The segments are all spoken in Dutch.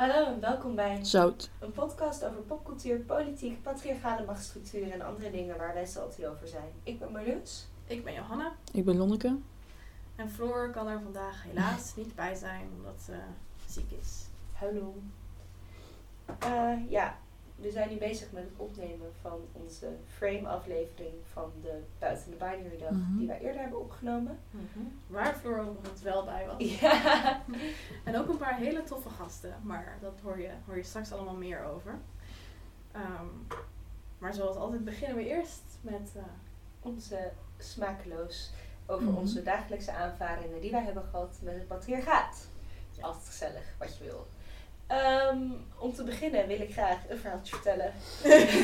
Hallo en welkom bij Zout. een podcast over popcultuur, politiek, patriarchale machtsstructuren en andere dingen waar wij salty over zijn. Ik ben Marloes. Ik ben Johanna Ik ben Lonneke. en Floor kan er vandaag helaas niet bij zijn omdat ze ziek is. Hallo. Eh, ja, we zijn nu bezig met het opnemen van onze frame-aflevering van de Buiten de Binary Dag Mhm. die wij eerder hebben opgenomen. Waar Floor overigens wel bij was. Ja. En ook een paar hele toffe gasten, maar dat hoor je, hoor je straks allemaal meer over. Ehm, maar zoals altijd beginnen we eerst met... eh, Onze smakeloos over Mhm. onze dagelijkse aanvaringen die wij hebben gehad met het patriarchaat. Het is altijd gezellig, wat je wil. Ehm, om te beginnen wil ik graag een verhaaltje vertellen.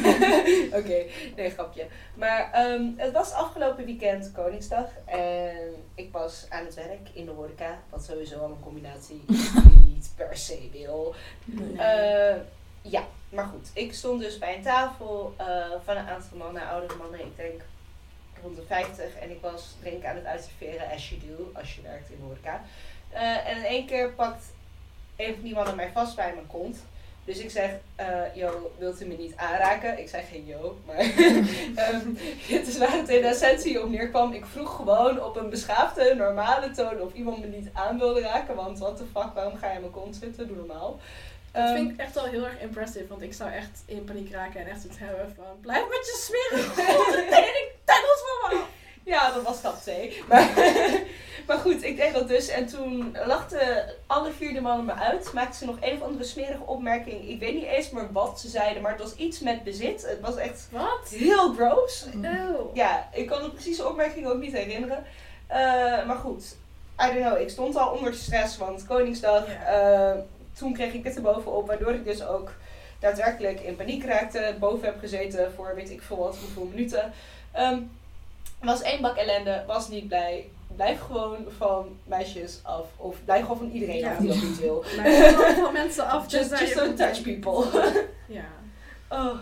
Oké, nee, grapje. Maar ehm, het was afgelopen weekend Koningsdag en ik was aan het werk in de horeca. Wat sowieso al een combinatie is die je niet per se wil. Nee. Eh, ja, maar goed. Ik stond dus bij een tafel eh, van een aantal mannen, oudere mannen, ik denk rond de 50. En ik was drinken aan het uitserveren, as you do, als je werkt in de horeca. Eh, en in één keer pakt een van die mannen mij vast bij mijn kont. Dus ik zeg, eh yo, wilt u me niet aanraken? Ik zei geen yo, maar ehm, het is waar het in essentie op neerkwam. Ik vroeg gewoon op een beschaafde, normale toon of iemand me niet aan wilde raken. Want what the fuck, waarom ga je aan mijn kont zitten? Doe normaal. dat Ehm, vind ik echt wel heel erg impressive, want ik zou echt in paniek raken en echt zoiets hebben van... Blijf met je smerige grote van me! Ja, dat was stap 2. Maar, maar goed, ik deed dat dus. En toen lachten alle vier de mannen me uit. Maakten ze nog een of andere smerige opmerking. Ik weet niet eens meer wat ze zeiden, maar het was iets met bezit. Het was echt Wat? heel gross. Eeuw. Ja, ik kan de precieze opmerking ook niet herinneren. Eh, maar goed, I don't know. Ik stond al onder de stress, want Koningsdag. Ja. eh, toen kreeg ik het er bovenop, waardoor ik dus ook daadwerkelijk in paniek raakte. Boven heb gezeten voor weet ik veel wat, hoeveel minuten. Ehm, was één bak ellende, was niet blij. Blijf gewoon van meisjes af. Of blijf gewoon van iedereen Ja. af die dat niet wil. Er zijn wel mensen af, Just, just don't touch people. Ja. Oh,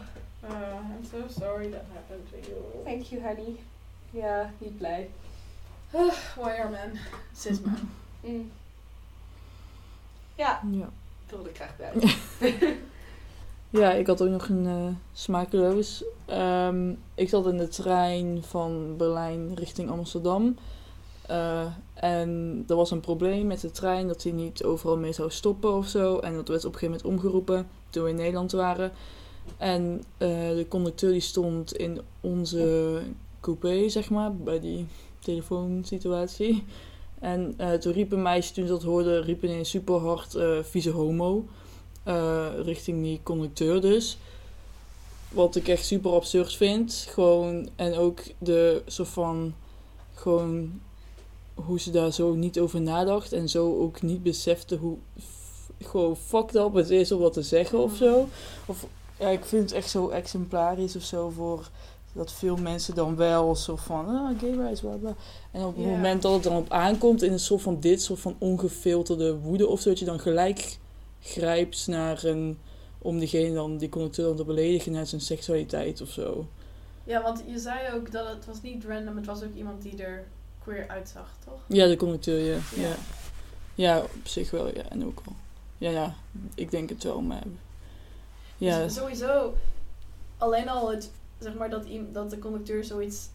Uh, I'm so sorry that happened to you. thank you honey. Ja, niet blij. Wire man. Cis man. Mm. Ja, Ja. wilde ik graag bij. ja, ik had ook nog een eh smakeloos. Ehm, ik zat in de trein van Berlijn richting Amsterdam. Eh, en er was een probleem met de trein dat hij niet overal mee zou stoppen of zo. En dat werd op een gegeven moment omgeroepen toen we in Nederland waren. En eh, de conducteur die stond in onze coupé, zeg maar, bij die telefoonsituatie. En eh, toen riep een meisje, toen ze dat hoorde, riep ineens super hard vieze homo. richting die conducteur dus. Wat ik echt super absurd vind. Gewoon, en ook de soort van, gewoon hoe ze daar zo niet over nadacht. En zo ook niet besefte hoe gewoon fucked up het is om wat te zeggen of zo. Of ja, ik vind het echt zo exemplarisch of zo voor dat veel mensen dan wel zo van, ah, gay rights, bla bla. En op het moment dat het dan op aankomt in een soort van dit soort van ongefilterde woede of zo, dat je dan gelijk grijpt naar een, om diegene dan, die conducteur dan te beledigen naar zijn seksualiteit of zo. Ja, want je zei ook dat het was niet random, het was ook iemand die er queer uitzag, toch? Ja, de conducteur, ja. Ja. Ja, ja op zich wel, ja. En ook al. Ja, ja, ik denk het wel, maar... Ja, Dus sowieso, alleen al het, zeg maar, dat, dat de conducteur zoiets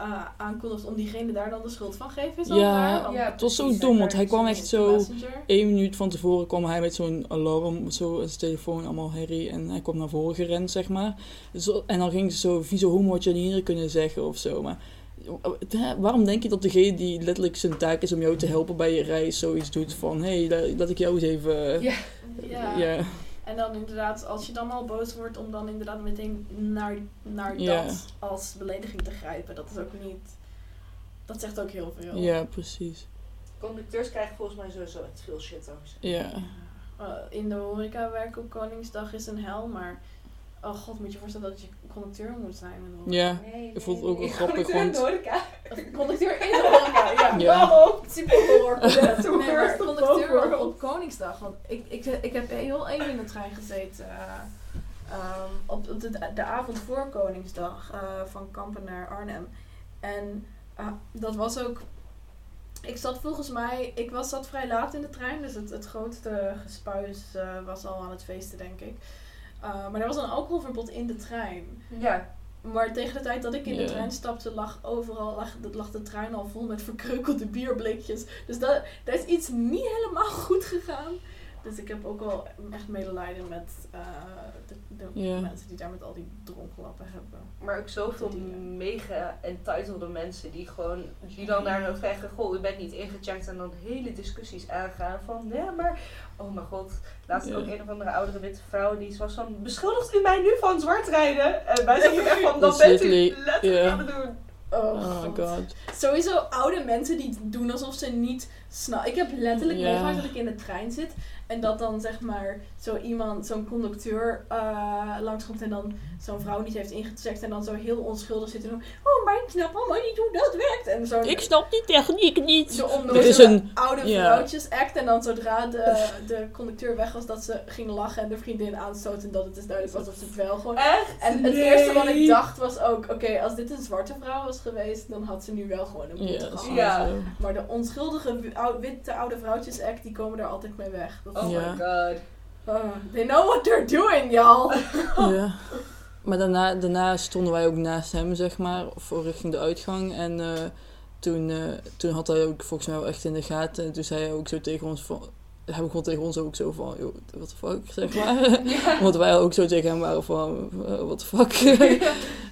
uh, aankondigt om diegene daar dan de schuld van geven is al Ja, het was zo dom, want hij kwam echt zo... messenger. Eén minuut van tevoren kwam hij met zo'n alarm, zo zijn telefoon, allemaal herrie. En hij kwam naar voren gerend, zeg maar. Zo, en dan ging ze zo, vieze je niet hier kunnen zeggen of zo. Maar waarom denk je dat degene die letterlijk zijn taak is om jou te helpen bij je reis zoiets doet van... Hé, hey, laat ik jou eens even... Ja. Ja. ja. En dan inderdaad, als je dan al boos wordt om dan inderdaad meteen naar, naar Ja. dat als belediging te grijpen, dat is ook niet... Dat zegt ook heel veel. Ja, precies. Conducteurs krijgen volgens mij sowieso echt veel shit over zich. Ja. Uh, in de horeca werken op Koningsdag is een hel, maar... Oh god, moet je voorstellen dat je conducteur moet zijn. de. Ja. Nee, Ik vond het ook wel grappig, Conducteur in want- de horeca. Conducteur in de horeca, ja. Ja. Waarom? Super horror. Nee, Toen maar first of conducteur op, Koningsdag. Want ik, ik, ik heb heel even in de trein gezeten. eh, ehm, op op de, de avond voor Koningsdag. eh, van Kampen naar Arnhem. En ah, dat was ook Ik zat volgens mij, ik was, zat vrij laat in de trein, dus het, het grootste gespuis eh, was al aan het feesten, denk ik. Uh, maar er was een alcoholverbod in de trein. Ja. Maar tegen de tijd dat ik in de trein stapte, lag overal lag, lag de trein al vol met verkreukelde bierblikjes. Dus dat, daar is iets niet helemaal goed gegaan. Dus ik heb ook al echt medelijden met eh, de, de mensen die daar met al die dronkenlappen hebben. Maar ook zoveel dingen. mega entitled mensen die gewoon, die dan naar hun vragen, goh, u bent niet ingecheckt en dan hele discussies aangaan van, ja, maar, oh mijn god, laatst Ja. ook een of andere oudere witte vrouw die was van, beschuldigt u mij nu van zwart rijden? En wij zeggen echt van, Dat is bent u letterlijk aan het doen. Oh, Oh my God. god. Sowieso oude mensen die doen alsof ze niet snappen. Ik heb letterlijk meegemaakt dat ik in de trein zit. En dat dan zeg maar zo iemand, zo'n conducteur uh, langskomt en dan zo'n vrouw niet heeft ingecheckt. En dan zo heel onschuldig zit en dan, oh maar ik snap allemaal niet hoe dat werkt. En zo Ik snap die techniek niet. zo Het is een... oude ja. vrouwtjes act. En dan zodra de, de conducteur weg was dat ze ging lachen en de vriendin aanstoot. En dat het dus duidelijk was dat ze het wel gewoon Echt? en het eerste wat ik dacht was ook, oké, als dit een zwarte vrouw was geweest, dan had ze nu wel gewoon een boete Ja, gehad. Ja. Maar de onschuldige witte oude vrouwtjes act, die komen daar altijd mee weg. Dat Oh Ja. my god. They know what they're doing, y'all. Ja. Maar daarna, daarna stonden wij ook naast hem, zeg maar, voor richting de uitgang. En eh, toen, eh, toen had hij ook volgens mij wel echt in de gaten. En toen zei hij ook zo tegen ons van... Hij begon tegen ons ook zo van, joh, what the fuck, zeg maar. Want wij ook zo tegen hem waren van, what the fuck.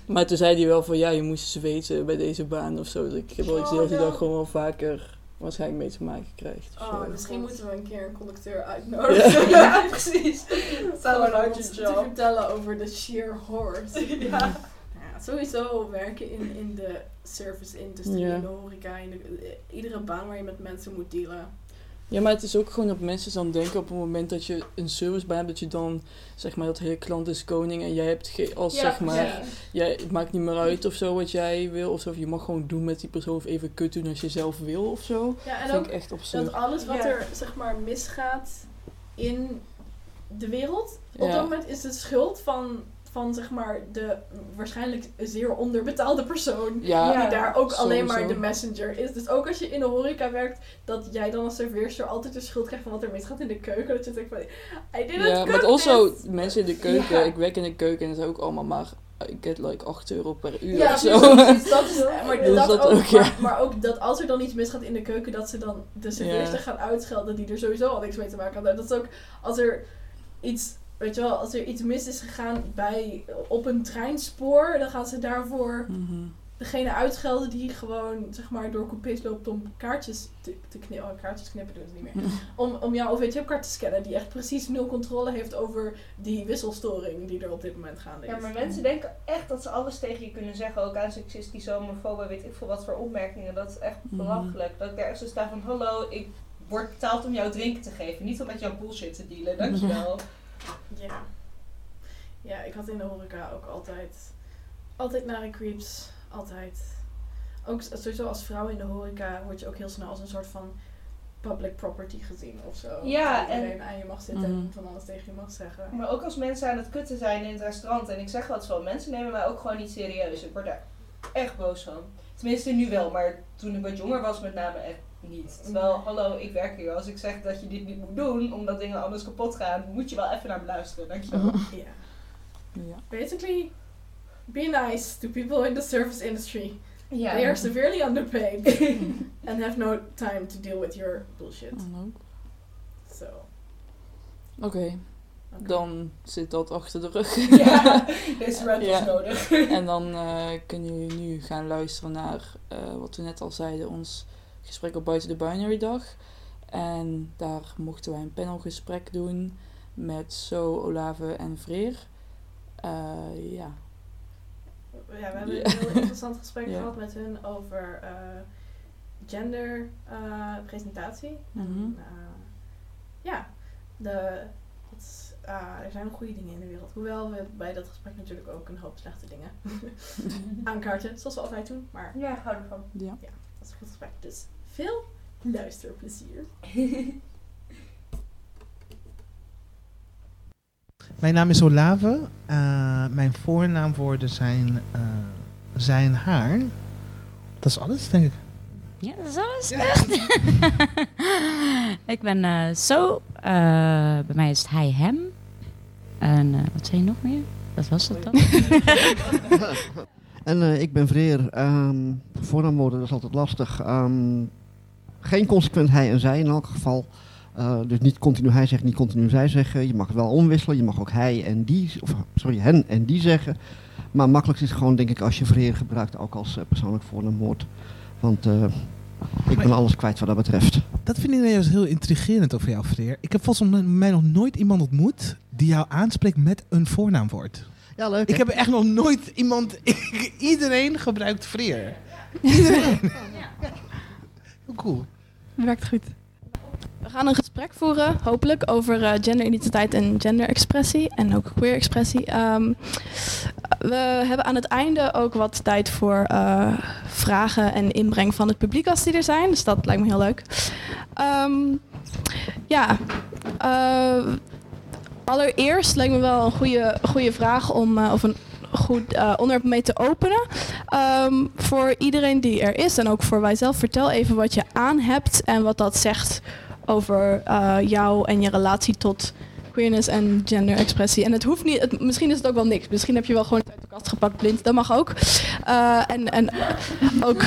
maar toen zei hij wel van, ja, je moest eens weten bij deze baan of zo. Dus ik heb wel iets Oh, heel die no. dag gewoon wel vaker waarschijnlijk mee te maken krijgt. Oh, zo. misschien moeten we een keer een conducteur uitnodigen. ja, precies. Dat zou Gewoon een om te vertellen over de sheer horrors. Ja. Ja, sowieso werken in, in de service industrie, Ja. in de horeca, in de, iedere baan waar je met mensen moet dealen. Ja, maar het is ook gewoon dat mensen dan denken op het moment dat je een servicebaan hebt, dat je dan, zeg maar, dat hele klant is koning en jij hebt ge- als, zeg maar, ja. jij, het maakt niet meer uit of zo wat jij wil of zo. Of je mag gewoon doen met die persoon of even kut doen als je zelf wil of zo. Ja, en Dat vind ook ik echt absurd. dat alles wat Ja. er zeg maar misgaat in de wereld, op Ja. dat moment is het schuld van, van zeg maar de waarschijnlijk zeer onderbetaalde persoon. Ja, Die daar ook alleen maar de messenger is. Dus ook als je in de horeca werkt, dat jij dan als serveerster altijd de schuld krijgt van wat er misgaat in de keuken. Dat je denkt van, I didn't ja cook maar also this. mensen in de keuken, Ja. ik werk in de keuken en dat is ook allemaal maar, ik get like 8 euro per uur Ja, of zo. precies. Dat is, maar, Dus dat dat ook, ook, ja. maar, maar ook dat als er dan iets misgaat in de keuken, dat ze dan de serveerster Ja. gaan uitschelden die er sowieso al niks mee te maken had. Dat is ook als er iets, weet je wel, als er iets mis is gegaan bij, op een treinspoor, dan gaan ze daarvoor Mhm. degene uitschelden die gewoon, zeg maar, door coupés loopt om kaartjes te, te knippen. Oh, kaartjes knippen doen ze niet meer. Om, om jouw OV-chipkaart te scannen, die echt precies nul controle heeft over die wisselstoring die er op dit moment gaande is. Ja, maar mensen denken echt dat ze alles tegen je kunnen zeggen. Ook aan seksistisch, homofobe, weet ik veel wat voor opmerkingen. Dat is echt Mhm. belachelijk. Dat ik ergens zo sta van, hallo, ik word betaald om jou drinken te geven. Niet om met jouw bullshit te dealen, dankjewel. Ja. Ja, ik had in de horeca ook altijd, altijd nare creeps. Altijd. Ook sowieso als vrouw in de horeca word je ook heel snel als een soort van public property gezien of zo. Ja, Dat iedereen aan je mag zitten en Mhm. van alles tegen je mag zeggen. Maar ook als mensen aan het kutten zijn in het restaurant. En ik zeg wat zo, mensen nemen mij ook gewoon niet serieus. Ik word daar echt boos van. Tenminste nu wel, maar toen ik wat jonger was met name echt niet. Terwijl, Nee. hallo, ik werk hier. Als ik zeg dat je dit niet moet doen, omdat dingen anders kapot gaan, moet je wel even naar me luisteren, dankjewel. Ja. Ja. Basically, be nice to people in the service industry. Ja. They are severely underpaid and have no time to deal with your bullshit. Ook. So. Oké, dan zit dat achter de rug. ja, deze rant was Ja. nodig. En dan eh, kunnen jullie nu gaan luisteren naar eh, wat we net al zeiden, ons gesprek op Buiten de Binary Dag. En daar mochten wij een panelgesprek doen met So, Olave en Vreer. Eh, ja. Ja, we hebben Ja. een heel interessant gesprek Ja. gehad met hun over eh, gender eh, presentatie. Mhm. Eh, ja, de, er zijn goede dingen in de wereld. Hoewel we bij dat gesprek natuurlijk ook een hoop slechte dingen aankaarten. Zoals we altijd doen. Maar Ja, ik hou ervan. ja. dat is een goed gesprek. Dus veel luisterplezier. Mijn naam is Olave. Eh, mijn voornaamwoorden zijn, eh, zijn haar. Dat is alles, denk ik. Ja, dat is alles echt. ik ben eh, zo. eh, bij mij is het hij, hem. En eh, wat zei je nog meer? Dat was het dan. En eh, ik ben Vreer. Ehm voornaamwoorden, dat is altijd lastig. Ehm, geen consequent hij en zij in elk geval. Eh, dus niet continu hij zeggen, niet continu zij zeggen. Je mag het wel omwisselen. Je mag ook hij en die, of sorry, hen en die zeggen. Maar makkelijkst is het gewoon, denk ik, als je Vreer gebruikt ook als eh, persoonlijk voornaamwoord. Want eh, ik ben alles kwijt wat dat betreft. Dat vind ik nou juist heel intrigerend over jou, Freer. Ik heb volgens mij nog nooit iemand ontmoet die jou aanspreekt met een voornaamwoord. Ja, leuk. Ik heb echt nog nooit iemand... iedereen gebruikt Freer. Iedereen. Hoe cool. Werkt goed. We gaan een gesprek voeren, hopelijk, over eh, genderidentiteit en genderexpressie en ook queer-expressie. Ehm, we hebben aan het einde ook wat tijd voor eh, vragen en inbreng van het publiek als die er zijn. Dus dat lijkt me heel leuk. Ehm, ja, eh, allereerst lijkt me wel een goede, goede vraag om, of een goed eh, onderwerp mee te openen. Ehm, voor iedereen die er is en ook voor wijzelf, vertel even wat je aan hebt en wat dat zegt over eh, jou en je relatie tot queerness en genderexpressie. En het hoeft niet, misschien is het ook wel niks. Misschien heb je wel gewoon het uit de kast gepakt blind, dat mag ook. Eh, en, en ook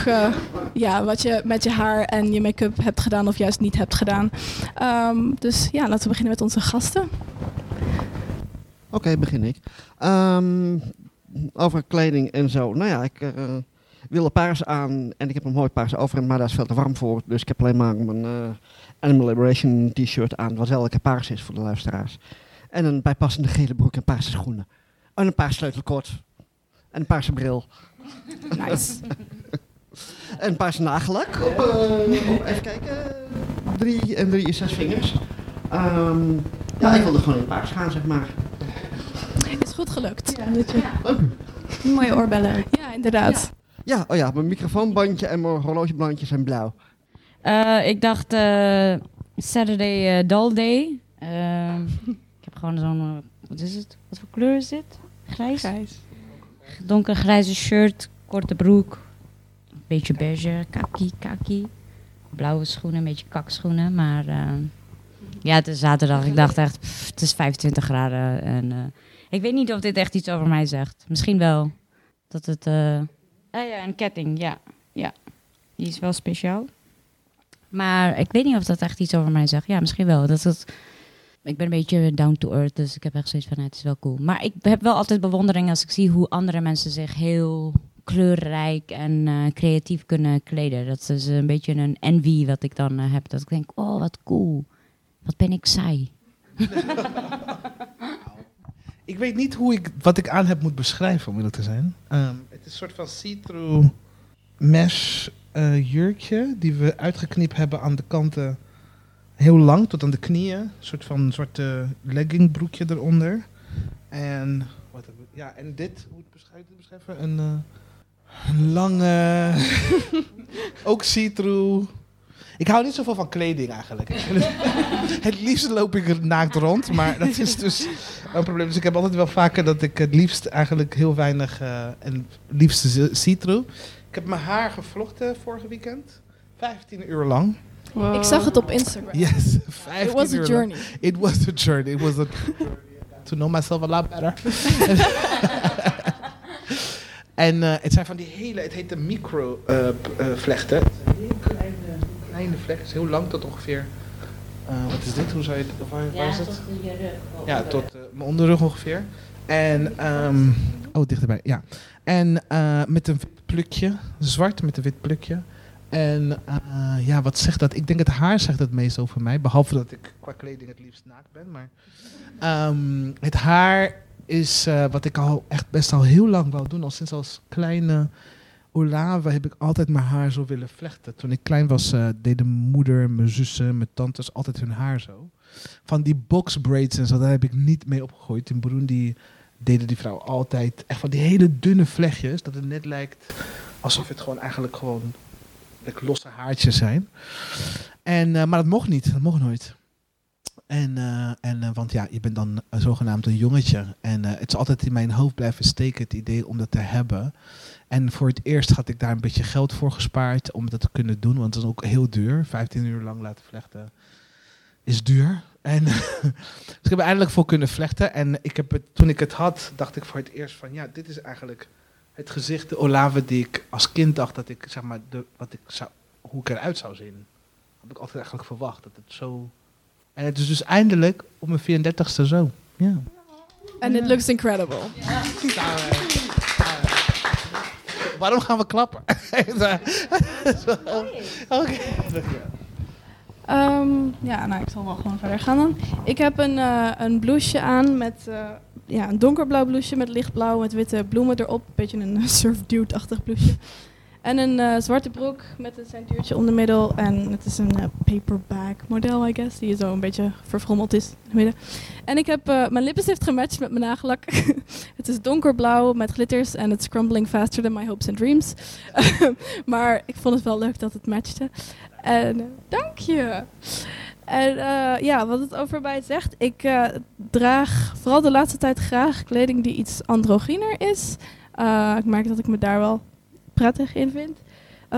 ja, wat je met je haar en je make-up hebt gedaan of juist niet hebt gedaan. Ehm, dus ja, laten we beginnen met onze gasten. Oké, begin ik. Ehm, over kleding en zo. Nou ja, ik eh, wil een paars aan en ik heb een mooi paars overhemd, maar daar is veel te warm voor. Dus ik heb alleen maar mijn eh, Animal Liberation t-shirt aan, wat elke paars is voor de luisteraars. En een bijpassende gele broek en paarse schoenen. En een paars sleutelkort. En een paarse bril. Nice. En een paarse nagellak. Op, eh, op, even kijken. Drie en drie is zes vingers. Ehm, ja, ik wilde gewoon in paars gaan, zeg maar. Is goed gelukt. Mooie oorbellen. Ja, inderdaad. Ja, oh ja, mijn microfoonbandje en mijn horlogebandje zijn blauw. Eh, ik dacht eh, Saturday eh, Dull Day. Ehm, ik heb gewoon zo'n, wat is het? Wat voor kleur is dit? Grijs? Grijs. Donkergrijze shirt, korte broek, een beetje beige, kaki, kaki. Blauwe schoenen, een beetje kakschoenen. Maar ja, het is zaterdag. Ik dacht echt, pff, het is 25 graden. En eh, ik weet niet of dit echt iets over mij zegt. Misschien wel. Dat het... eh ah ja, een ketting, ja. ja. Die is wel speciaal. Maar ik weet niet of dat echt iets over mij zegt. Ja, misschien wel. Dat het, ik ben een beetje down to earth, dus ik heb echt zoiets van, het is wel cool. Maar ik heb wel altijd bewondering als ik zie hoe andere mensen zich heel kleurrijk en eh, creatief kunnen kleden. Dat is een beetje een envy wat ik dan eh, heb. Dat ik denk, oh, wat cool. Wat ben ik saai. Ik weet niet hoe ik wat ik aan heb moet beschrijven, om eerlijk te zijn. Ehm, het is een soort van see-through mesh eh, jurkje die we uitgeknipt hebben aan de kanten. Heel lang, tot aan de knieën. Een soort van zwarte leggingbroekje eronder. En, wat ik- ja, en dit, hoe het beschrijven, beschrijven? Een, eh, een lange, ook see-through. Ik hou niet zoveel van kleding eigenlijk. het liefst loop ik naakt rond, maar dat is dus een probleem. Dus ik heb altijd wel vaker dat ik het liefst eigenlijk heel weinig eh, en het liefst see-through. Ik heb mijn haar gevlochten vorige weekend. 15 uur lang. Ik zag het op Instagram. Yes, 15 It was a uur lang. journey. It was a journey. It was a to know myself a lot better. en eh, het zijn van die hele, het heet de micro eh, vlechten. Het zijn heel kleine, kleine vlechten, het is heel lang tot ongeveer. eh, wat is dit? Hoe zou je het? of Waar, is het? Ja, tot eh, mijn onderrug ongeveer. En, ehm, oh, dichterbij, ja. En eh, met een wit plukje, zwart met een wit plukje. En ja, wat zegt dat? Ik denk het haar zegt het meest over mij. Behalve dat ik qua kleding het liefst naakt ben. Maar ehm, het haar is wat ik al echt best al heel lang wou doen. Al sinds als kleine Olave heb ik altijd mijn haar zo willen vlechten. Toen ik klein was, eh, deden mijn moeder, mijn zussen, mijn tantes altijd hun haar zo. Van die box braids en zo, daar heb ik niet mee opgegooid. In Burundi deden die vrouwen altijd echt van die hele dunne vlechtjes. Dat het net lijkt alsof het gewoon eigenlijk gewoon losse haartjes zijn. En, eh, maar dat mocht niet, dat mocht nooit. En, eh, en want ja, je bent dan zogenaamd een jongetje. En het is altijd in mijn hoofd blijven steken, het idee om dat te hebben. En voor het eerst had ik daar een beetje geld voor gespaard om dat te kunnen doen. Want het is ook heel duur. 15 uur lang laten vlechten is duur. En dus ik heb er eindelijk voor kunnen vlechten. En ik heb het, toen ik het had, dacht ik voor het eerst van ja, dit is eigenlijk het gezicht, de Olave die ik als kind dacht dat ik, zeg maar, de, wat ik zou, hoe ik eruit zou zien. Had ik altijd eigenlijk verwacht dat het zo. En het is dus eindelijk op mijn 34ste zo. Ja. And it looks incredible. Waarom gaan we klappen? Oké. Ehm, ja, nou, ik zal wel gewoon verder gaan dan. Ik heb een, eh, een blouseje aan met eh, ja, een donkerblauw blouseje met lichtblauw met witte bloemen erop. Een beetje een uh, surf dude-achtig blouseje. En een eh, zwarte broek met een centuurtje om de middel. En het is een eh, paperback model, I guess. Die zo een beetje verfrommeld is in het midden. En ik heb eh, mijn lippenstift gematcht met mijn nagellak. het is donkerblauw met glitters en it's crumbling faster than my hopes and dreams. maar ik vond het wel leuk dat het matchte. En dank je. En ja, wat het over mij zegt. Ik draag vooral de laatste tijd graag kleding die iets androgyner is. Ik merk dat ik me daar wel prettig in vind,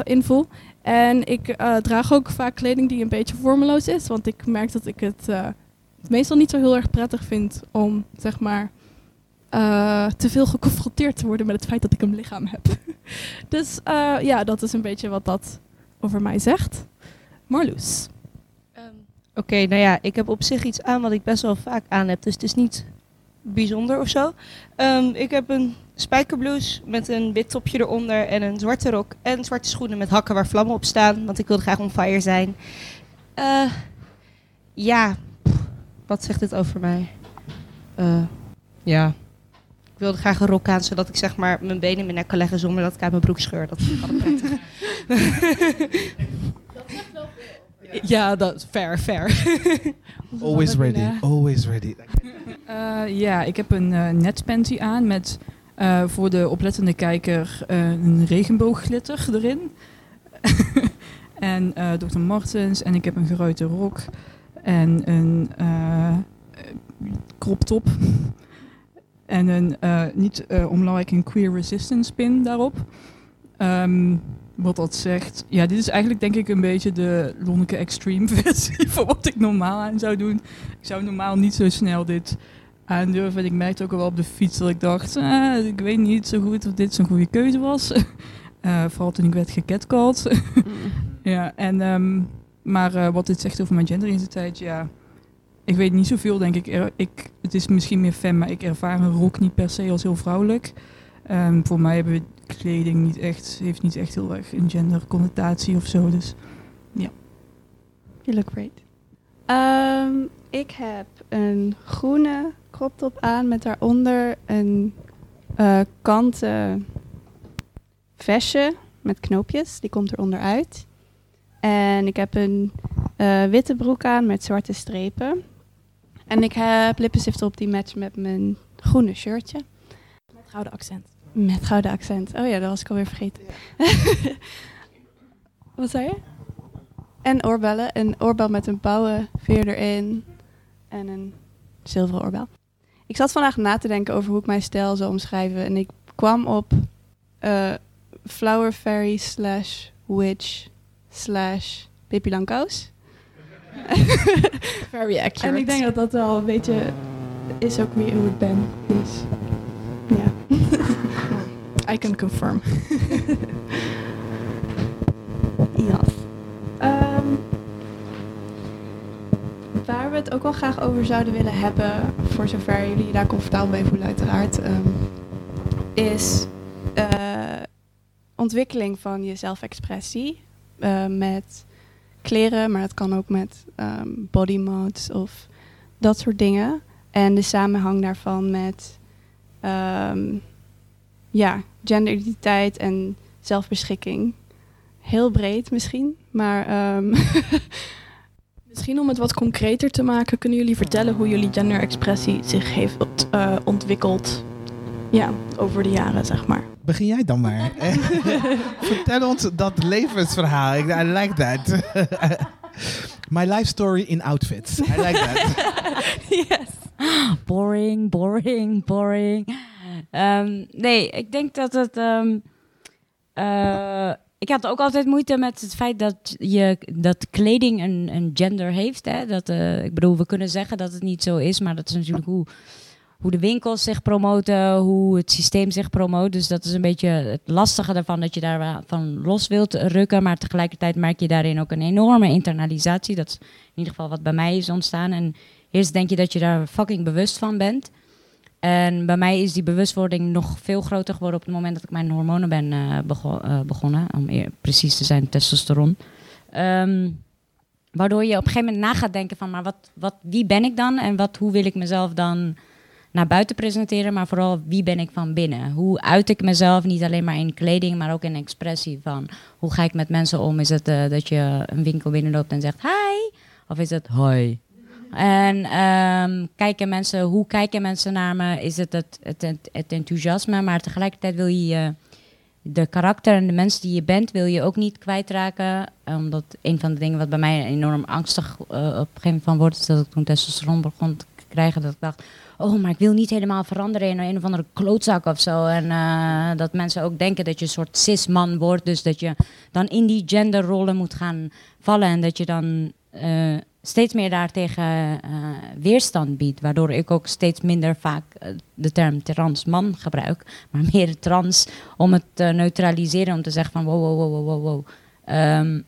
in voel. En ik eh, draag ook vaak kleding die een beetje vormeloos is. Want ik merk dat ik het eh, meestal niet zo heel erg prettig vind om, zeg maar, te veel geconfronteerd te worden met het feit dat ik een lichaam heb. dus ja, dat is een beetje wat dat over mij zegt. Marloes. Ehm, Oké, nou ja, ik heb op zich iets aan wat ik best wel vaak aan heb, dus het is niet bijzonder of zo. Ehm, ik heb een spijkerblouse met een wit topje eronder en een zwarte rok en zwarte schoenen met hakken waar vlammen op staan, want ik wilde graag on fire zijn. Eh, ja, pff, wat zegt dit over mij? Eh, ja, ik wilde graag een rok aan, zodat ik zeg maar mijn benen in mijn nek kan leggen zonder dat ik uit mijn broek scheur. Dat vind ik altijd prettig. Ja, dat is fair, fair. Always ready, always ready. Eh, ja, ik heb een eh netpanty aan met eh, voor de oplettende kijker eh, een regenboogglitter erin. en eh Dr. Martens en ik heb een geruite rok en een crop top. en een niet onbelangrijk een queer resistance pin daarop. Ehm, wat dat zegt. Ja, dit is eigenlijk denk ik een beetje de Lonneke Extreme versie van wat ik normaal aan zou doen. Ik zou normaal niet zo snel dit aandurven. En ik merkte ook al wel op de fiets dat ik dacht, eh, ik weet niet zo goed of dit zo'n goede keuze was. Eh, vooral toen ik werd gecatcalled. ja, en, ehm, maar eh, wat dit zegt over mijn genderidentiteit, ja, ik weet niet zoveel denk ik. Er- ik. Het is misschien meer fem, maar ik ervaar een rok niet per se als heel vrouwelijk. Ehm, voor mij hebben kleding niet echt, heeft niet echt heel erg een genderconnotatie of zo. Dus You look great. Ehm, ik heb een groene crop top aan met daaronder een eh, kanten vestje met knoopjes. Die komt eronder uit. En ik heb een eh, witte broek aan met zwarte strepen. En ik heb lippenstift op die matchen met mijn groene shirtje. Met gouden accent. Met gouden accent. Oh ja, dat was ik alweer vergeten. Wat zei je? En oorbellen. Een oorbel met een pauwen veer erin. En een zilveren oorbel. Ik zat vandaag na te denken over hoe ik mijn stijl zou omschrijven. En ik kwam op eh, Flower Fairy slash Witch slash Pippi Langkous. Very accurate. En ik denk dat dat wel een beetje is ook wie hoe ik ben. Dus ja. I can confirm. Ja. Waar we het ook wel graag over zouden willen hebben, voor zover jullie daar comfortabel mee voelen uiteraard, ehm, is eh, ontwikkeling van je zelfexpressie eh, met kleren, maar dat kan ook met ehm, body mods of dat soort dingen. En de samenhang daarvan met ehm, ja, genderidentiteit en zelfbeschikking. Heel breed misschien, maar Misschien om het wat concreter te maken, kunnen jullie vertellen hoe jullie genderexpressie zich heeft eh, ontwikkeld ja, over de jaren, zeg maar. Begin jij dan maar. Vertel ons dat levensverhaal. I like that. My life story in outfits. I like that. yes. Boring, boring, boring. Ehm, nee, ik denk dat het. ehm, eh, ik had ook altijd moeite met het feit dat, je, dat kleding een, een gender heeft. Hè? Dat, eh, ik bedoel, we kunnen zeggen dat het niet zo is, maar dat is natuurlijk hoe, hoe de winkels zich promoten, hoe het systeem zich promoot. Dus dat is een beetje het lastige ervan dat je daarvan los wilt rukken. Maar tegelijkertijd merk je daarin ook een enorme internalisatie. Dat is in ieder geval wat bij mij is ontstaan. En eerst denk je dat je daar fucking bewust van bent. En bij mij is die bewustwording nog veel groter geworden op het moment dat ik mijn hormonen ben eh, eh, begonnen. Om eer- precies te zijn, testosteron. Ehm, waardoor je op een gegeven moment na gaat denken van, maar wat, wat, wie ben ik dan? En wat, hoe wil ik mezelf dan naar buiten presenteren? Maar vooral, wie ben ik van binnen? Hoe uit ik mezelf, niet alleen maar in kleding, maar ook in expressie van... Hoe ga ik met mensen om? Is het eh, dat je een winkel binnenloopt en zegt, hi? Of is het, hoi? En ehm, kijken mensen, hoe kijken mensen naar me? Is het het, het, het, enthousiasme? Maar tegelijkertijd wil je je de karakter en de mensen die je bent, wil je ook niet kwijtraken. Omdat een van de dingen wat bij mij enorm angstig eh, op een gegeven moment wordt, is dat ik toen testosteron begon te krijgen, dat ik dacht, oh, maar ik wil niet helemaal veranderen in een of andere klootzak of zo. En eh, dat mensen ook denken dat je een soort cis-man wordt, dus dat je dan in die genderrollen moet gaan vallen en dat je dan eh, steeds meer daartegen eh, weerstand biedt. Waardoor ik ook steeds minder vaak eh, de term trans man gebruik. Maar meer trans om het te neutraliseren. Om te zeggen van wow, wow, wow, wow, wow. Ehm,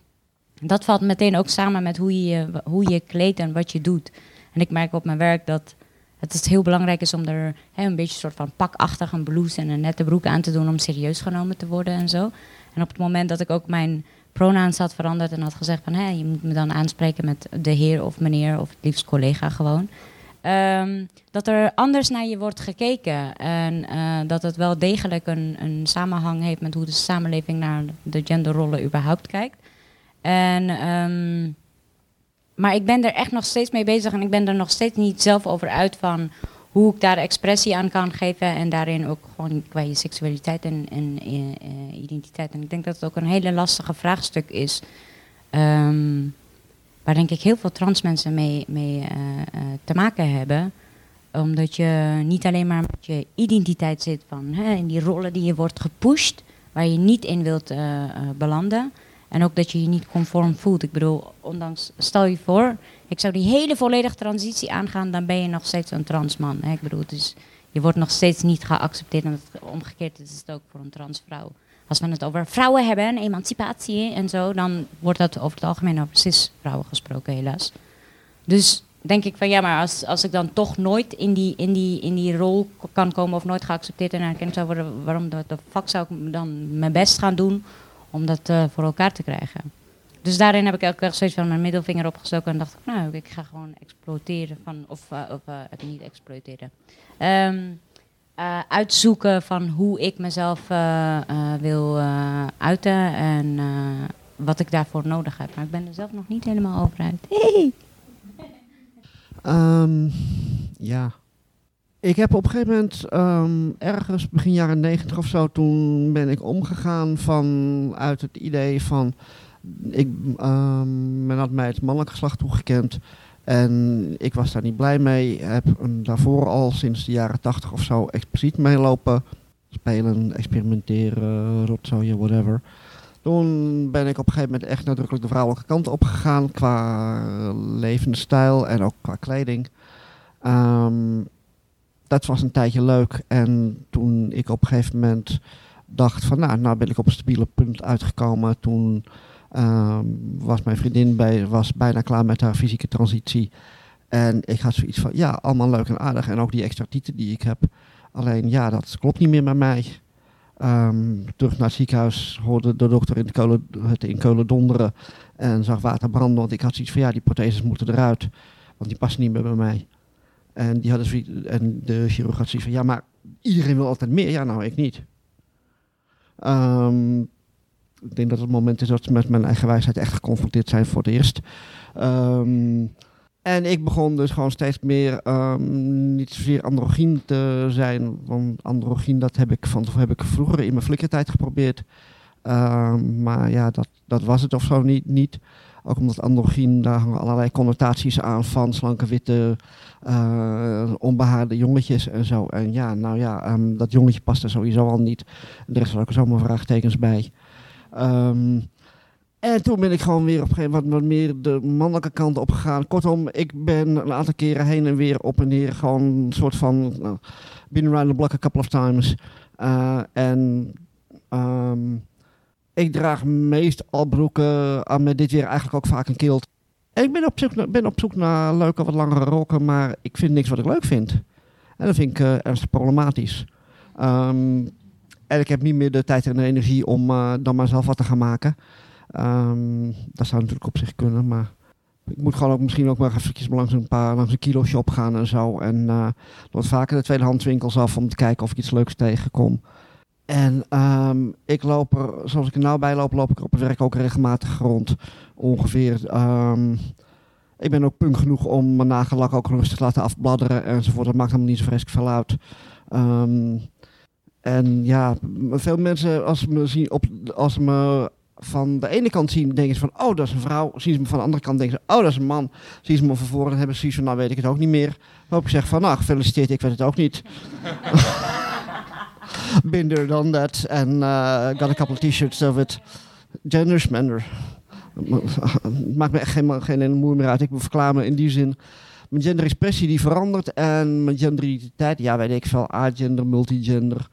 dat valt meteen ook samen met hoe je, hoe je kleedt en wat je doet. En ik merk op mijn werk dat het heel belangrijk is om er een beetje een soort van pakachtig een blouse en een nette broek aan te doen om serieus genomen te worden en zo. En op het moment dat ik ook mijn pronouns had veranderd en had gezegd van hé, je moet me dan aanspreken met de heer of meneer of het liefst collega gewoon. Ehm, dat er anders naar je wordt gekeken en eh, dat het wel degelijk een, een samenhang heeft met hoe de samenleving naar de genderrollen überhaupt kijkt. En, ehm, maar ik ben er echt nog steeds mee bezig en ik ben er nog steeds niet zelf over uit van hoe ik daar expressie aan kan geven en daarin ook gewoon qua je seksualiteit en, en eh, identiteit. En ik denk dat het ook een hele lastige vraagstuk is. ehm, waar denk ik heel veel trans mensen mee, eh, eh, te maken hebben. Omdat je niet alleen maar met je identiteit zit van hè, in die rollen die je wordt gepusht, waar je niet in wilt belanden. En ook dat je je niet conform voelt. Ik bedoel, ondanks, stel je voor, ik zou die hele volledige transitie aangaan, dan ben je nog steeds een transman. Ik bedoel, dus je wordt nog steeds niet geaccepteerd. En omgekeerd is het ook voor een transvrouw. Als we het over vrouwen hebben en emancipatie en zo, dan wordt dat over het algemeen over cis-vrouwen gesproken, helaas. Dus denk ik van ja, maar als, als ik dan toch nooit in die, in, die, in die rol kan komen of nooit geaccepteerd en erkend zou worden, waarom de fuck zou ik dan mijn best gaan doen om dat eh, voor elkaar te krijgen? Dus daarin heb ik elke keer steeds van mijn middelvinger opgestoken en dacht ik, nou, ik ga gewoon exploiteren van, of, eh, of eh, het niet exploiteren. Ehm, eh, uitzoeken van hoe ik mezelf wil eh, uiten en eh, wat ik daarvoor nodig heb. Maar ik ben er zelf nog niet helemaal over uit. Hey. Ehm, ja. Ik heb op een gegeven moment, ehm, ergens begin jaren negentig of zo, toen ben ik omgegaan vanuit het idee van, ik, ehm, men had mij het mannelijk geslacht toegekend en ik was daar niet blij mee. Heb daarvoor al sinds de jaren tachtig of zo expliciet meelopen. Spelen, experimenteren, rotzooien, whatever. Toen ben ik op een gegeven moment echt nadrukkelijk de vrouwelijke kant opgegaan qua levensstijl en ook qua kleding. Ehm, dat was een tijdje leuk en toen ik op een gegeven moment dacht van nou, nou ben ik op een stabiele punt uitgekomen. Toen ehm, was mijn vriendin bij, was bijna klaar met haar fysieke transitie. En ik had zoiets van ja, allemaal leuk en aardig en ook die extra tieten die ik heb. Alleen ja, dat klopt niet meer bij mij. Ehm, terug naar het ziekenhuis hoorde de dokter in, de kolen, het in Keulen donderen en zag water branden. Want ik had zoiets van ja, die protheses moeten eruit, want die passen niet meer bij mij. En, die hadden en de chirurg had zoiets van ja, maar iedereen wil altijd meer. Ja, nou, ik niet. Ehm, ik denk dat het moment is dat ze met mijn eigen wijsheid echt geconfronteerd zijn voor het eerst. Ehm, en ik begon dus gewoon steeds meer ehm, niet zozeer androgyn te zijn. Want androgyn, dat heb ik, van, heb ik vroeger in mijn flikkertijd geprobeerd. Maar ja, dat, dat was het of zo niet. niet. Ook omdat androgyn, daar hangen allerlei connotaties aan van slanke, witte, uh, onbehaarde jongetjes en zo. En ja, nou ja, ehm, dat jongetje past er sowieso al niet. Er is ook zomaar vraagtekens bij. Ehm, en toen ben ik gewoon weer op een gegeven moment wat meer de mannelijke kant op gegaan. Kortom, ik ben een aantal keren heen en weer op en neer. Gewoon een soort van. Uh, been around the block a couple of times. Uh, en. Um, ik draag meestal broeken aan met dit weer eigenlijk ook vaak een kilt. Ik ben op, zoek naar, ben op zoek naar leuke, wat langere rokken, maar ik vind niks wat ik leuk vind. En dat vind ik uh, ernstig problematisch. Um, en ik heb niet meer de tijd en de energie om uh, dan maar zelf wat te gaan maken. Um, dat zou natuurlijk op zich kunnen, maar ik moet gewoon ook misschien ook maar even langs een paar langs een kilo shop gaan en zo. En uh, wat vaker de tweedehandswinkels af om te kijken of ik iets leuks tegenkom. En um, ik loop er, zoals ik er nou bij loop, loop ik op het werk ook regelmatig rond. Ongeveer. Um, ik ben ook punk genoeg om mijn nagellak ook rustig te laten afbladderen enzovoort. Dat maakt helemaal niet zo vreselijk veel uit. Um, en ja, veel mensen als ze me zien op, als ze me van de ene kant zien, denken ze van, oh, dat is een vrouw. Zien ze me van de andere kant, denken ze, oh, dat is een man. Zien ze me van voren, hebben ze zoiets nou weet ik het ook niet meer. Waarop ik zeg van, nou, gefeliciteerd, ik weet het ook niet. There, done that. And uh, got a couple t-shirts of it. Gender smender. Maakt me echt geen, geen moeite meer uit. Ik verklaar me in die zin. Mijn genderexpressie die verandert. En mijn genderidentiteit, ja, weet ik veel. agender, multigender.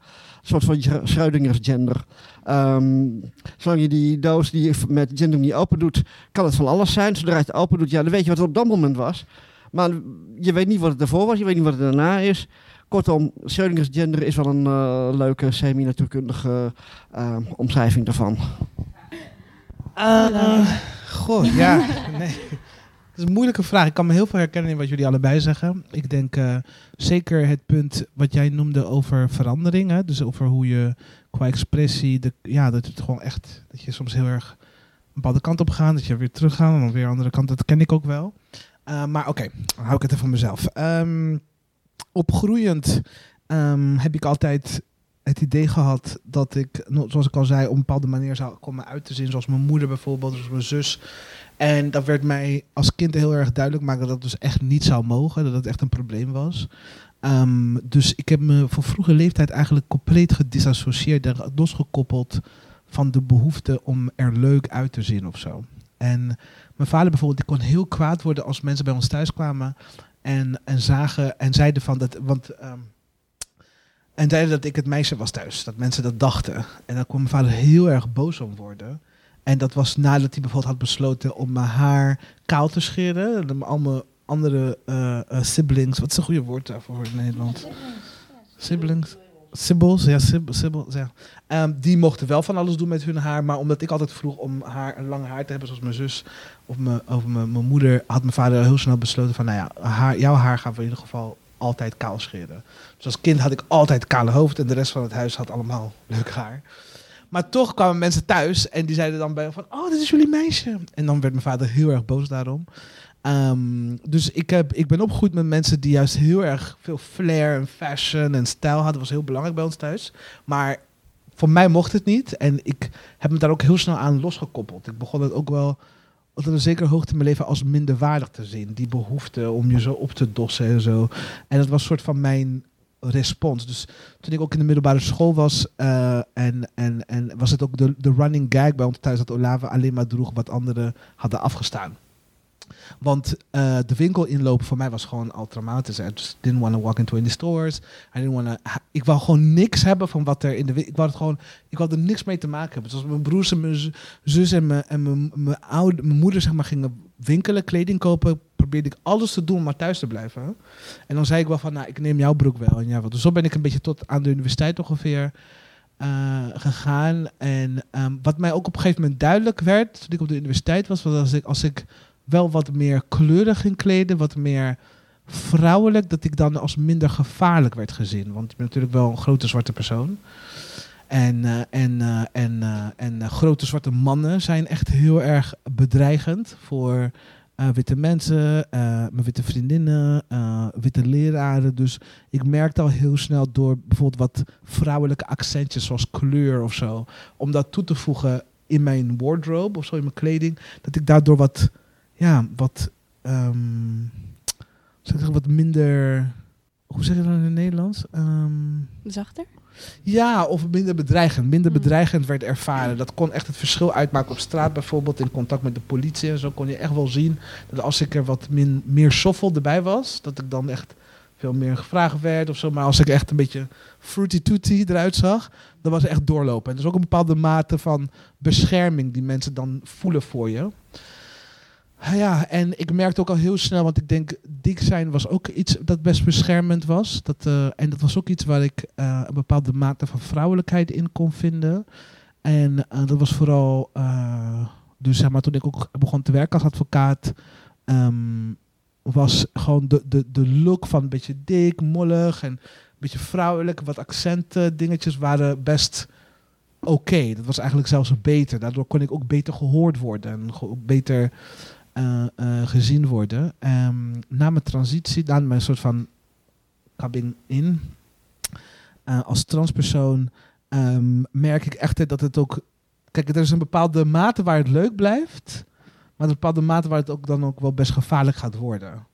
Een soort van Schrödinger's gender. Um, zolang je die doos die met gender niet open doet, kan het van alles zijn. Zodra je het open doet, ja, dan weet je wat het op dat moment was. Maar je weet niet wat het ervoor was, je weet niet wat het daarna is. Kortom, Schrödinger's gender is wel een uh, leuke semi-natuurkundige uh, omschrijving daarvan. Uh, goh, ja. Nee. Het is een moeilijke vraag. Ik kan me heel veel herkennen in wat jullie allebei zeggen. Ik denk uh, zeker het punt wat jij noemde over veranderingen. Dus over hoe je qua expressie, de, ja, dat het gewoon echt, dat je soms heel erg een bepaalde kant op gaat, dat je weer terug gaat en dan weer een andere kant. Dat ken ik ook wel. Uh, maar oké, okay, hou ik het even van mezelf. Um, opgroeiend um, heb ik altijd het idee gehad dat ik, zoals ik al zei, op een bepaalde manier zou komen uit te zien. Zoals mijn moeder bijvoorbeeld, zoals mijn zus. En dat werd mij als kind heel erg duidelijk maken dat dat dus echt niet zou mogen. Dat het echt een probleem was. Um, dus ik heb me van vroege leeftijd eigenlijk compleet gedisassocieerd en losgekoppeld van de behoefte om er leuk uit te zien of zo. En mijn vader bijvoorbeeld, die kon heel kwaad worden als mensen bij ons thuis kwamen en, en zagen en zeiden van dat. Want, um, en zeiden dat ik het meisje was thuis. Dat mensen dat dachten. En daar kon mijn vader heel erg boos om worden. En dat was nadat hij bijvoorbeeld had besloten om mijn haar kaal te scheren. Al mijn andere uh, uh, siblings. Wat is een goede woord daarvoor in Nederland? Siblings. Sibyls, ja, sibyls, ja. Um, die mochten wel van alles doen met hun haar, maar omdat ik altijd vroeg om haar een lange haar te hebben, zoals mijn zus of, mijn, mijn, moeder, had mijn vader heel snel besloten van, nou ja, jouw haar gaan we in ieder geval altijd kaal scheren. Dus als kind had ik altijd kale hoofd en de rest van het huis had allemaal leuk haar. Maar toch kwamen mensen thuis en die zeiden dan bij van, oh, dit is jullie meisje. En dan werd mijn vader heel erg boos daarom. Um, dus ik, heb, ik ben opgegroeid met mensen die juist heel erg veel flair en fashion en stijl hadden. Was heel belangrijk bij ons thuis. Maar voor mij mocht het niet. En ik heb me daar ook heel snel aan losgekoppeld. Ik begon het ook wel tot een zekere hoogte in mijn leven als minderwaardig te zien. Die behoefte om je zo op te dossen en zo. En dat was een soort van mijn respons. Dus toen ik ook in de middelbare school was, uh, en, en, en was het ook de, de running gag bij ons thuis dat Olave alleen maar droeg wat anderen hadden afgestaan. Want uh, de winkel inlopen voor mij was gewoon al traumatisch. I didn't want to walk into any stores. I didn't want to, ik wou gewoon niks hebben van wat er in de. Ik wou het gewoon... Ik wou er niks mee te maken hebben. Zoals mijn broers en mijn zus en mijn, en mijn, mijn, oude, mijn moeder zeg maar gingen winkelen, kleding kopen... probeerde ik alles te doen om maar thuis te blijven. En dan zei ik wel van, nou, ik neem jouw broek wel. En ja, dus zo ben ik een beetje tot aan de universiteit ongeveer... Uh, gegaan. En um, wat mij ook op een gegeven moment duidelijk werd, toen ik op de universiteit was, was als ik, als ik wel wat meer kleurig ging kleden, wat meer vrouwelijk, dat ik dan als minder gevaarlijk werd gezien. Want ik ben natuurlijk wel een grote zwarte persoon. En, uh, en, uh, en, uh, en grote zwarte mannen zijn echt heel erg bedreigend voor witte mensen, mijn witte vriendinnen, witte leraren. Dus ik merkte al heel snel door bijvoorbeeld wat vrouwelijke accentjes zoals kleur of zo, om dat toe te voegen in mijn wardrobe of zo, in mijn kleding, dat ik daardoor wat, ja, wat, ehm, zeg ik, wat minder, hoe zeg je dat in het Nederlands? Ehm, Zachter? ja, of minder bedreigend. Minder Mm. bedreigend werd ervaren. Dat kon echt het verschil uitmaken op straat bijvoorbeeld. In contact met de politie en zo kon je echt wel zien. Dat als ik er wat min, meer soffel erbij was. Dat ik dan echt veel meer gevraagd werd of zo. Maar als ik echt een beetje fruity tooty eruit zag. Dan was het echt doorlopen. En is ook een bepaalde mate van bescherming die mensen dan voelen voor je. Ja, en ik merkte ook al heel snel, want ik denk, dik zijn was ook iets dat best beschermend was. Dat, eh, en dat was ook iets waar ik eh, een bepaalde mate van vrouwelijkheid in kon vinden. En eh, dat was vooral, dus zeg maar, toen ik ook begon te werken als advocaat, ehm, was gewoon de, de, de look van een beetje dik, mollig en een beetje vrouwelijk, wat accenten, dingetjes waren best oké. Dat was eigenlijk zelfs beter. Daardoor kon ik ook beter gehoord worden en beter eh, eh, gezien worden. Ehm, na mijn transitie, na mijn soort van coming in, eh, als transpersoon, ehm, merk ik echt dat het ook... Kijk, er is een bepaalde mate waar het leuk blijft, maar een bepaalde mate waar het ook dan ook wel best gevaarlijk gaat worden.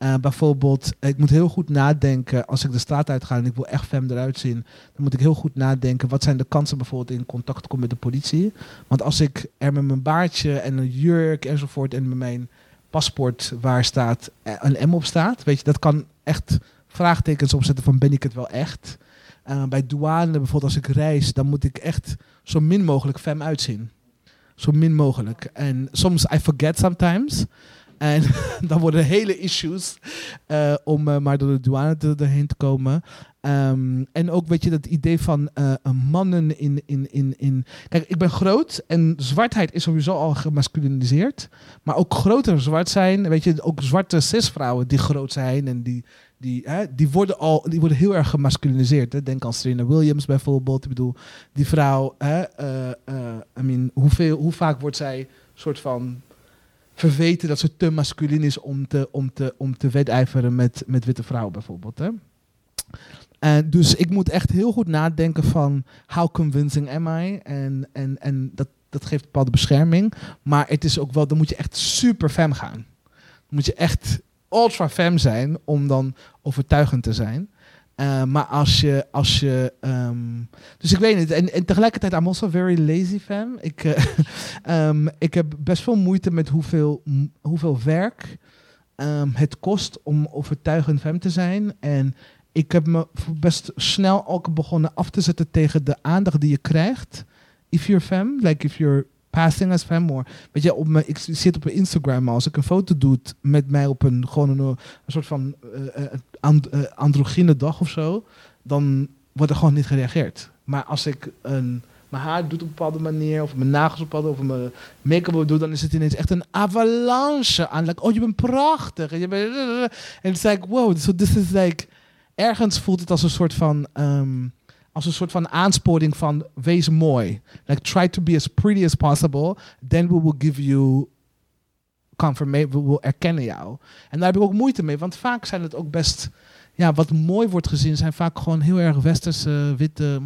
Eh, bijvoorbeeld, ik moet heel goed nadenken als ik de straat uitga en ik wil echt fem eruit zien. Dan moet ik heel goed nadenken, wat zijn de kansen bijvoorbeeld in contact komen met de politie? Want als ik er met mijn baardje en een jurk enzovoort en met mijn paspoort waar staat eh, een M op staat, weet je, dat kan echt vraagtekens opzetten van ben ik het wel echt? Eh, bij douane bijvoorbeeld als ik reis, dan moet ik echt zo min mogelijk fem uitzien. Zo min mogelijk. En soms I forget sometimes. En dan worden hele issues eh, om eh, maar door de douane te, te komen. Ehm, en ook weet je dat idee van eh, mannen in, in, in, in. Kijk, ik ben groot en zwartheid is sowieso al gemasculiniseerd. Maar ook groter zwart zijn, weet je, ook zwarte cisvrouwen die groot zijn en die, die, hè, die worden al die worden heel erg gemasculiniseerd. Hè. Denk aan Serena Williams bijvoorbeeld. Ik bedoel, die vrouw, hè, I mean, hoeveel, hoe vaak wordt zij soort van verweten dat ze te masculin is om te, om te, om te wedijveren met, met witte vrouwen bijvoorbeeld. Hè? En dus ik moet echt heel goed nadenken van how convincing am I? En, en, en dat, dat geeft bepaalde bescherming. Maar het is ook wel, dan moet je echt super fem gaan. Dan moet je echt ultra fem zijn om dan overtuigend te zijn. Eh, maar als je, als je ehm, dus ik weet niet. En, en tegelijkertijd, I'm also very lazy fam. Ik, eh, ehm, ik heb best veel moeite met hoeveel, hoeveel werk ehm, het kost om overtuigend fem te zijn. En ik heb me best snel ook begonnen af te zetten tegen de aandacht die je krijgt. If you're fem, like if you're passing as. Or, weet je, op ik zit op Instagram, maar als ik een foto doe met mij op een, gewoon een, soort van eh, androgyne dag of zo, dan wordt er gewoon niet gereageerd. Maar als ik een, mijn haar doe op een bepaalde manier, of mijn nagels op een bepaalde, of mijn make-up doe, dan is het ineens echt een avalanche aan. Oh, je bent prachtig. En je bent, en het is like, wow, so this is like, ergens voelt het als een soort van, ehm, als een soort van aansporing van, wees mooi. Like, try to be as pretty as possible, then we will give you confirmation, we will erkennen jou. En daar heb ik ook moeite mee, want vaak zijn het ook best, ja, wat mooi wordt gezien, zijn vaak gewoon heel erg westerse, witte,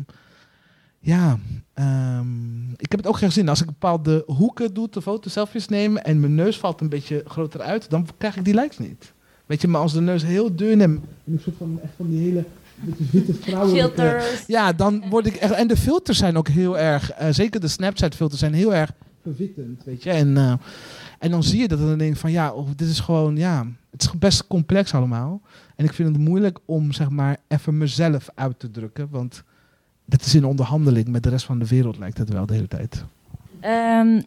ja, ehm, ik heb het ook gezien. Als ik bepaalde hoeken doe, de foto, selfies neem en mijn neus valt een beetje groter uit, dan krijg ik die likes niet. Weet je, maar als de neus heel dun en een soort van echt van die hele beetje witte vrouwelijke... Filters. Ja, dan word ik echt... En de filters zijn ook heel erg... eh, zeker de Snapchat-filters zijn heel erg verwittend, weet je. En, eh, en dan zie je dat en dan denk ik van... Ja, oh, dit is gewoon... Ja, het is best complex allemaal. En ik vind het moeilijk om, zeg maar, even mezelf uit te drukken. Want dat is in onderhandeling met de rest van de wereld, lijkt het wel de hele tijd. Ehm,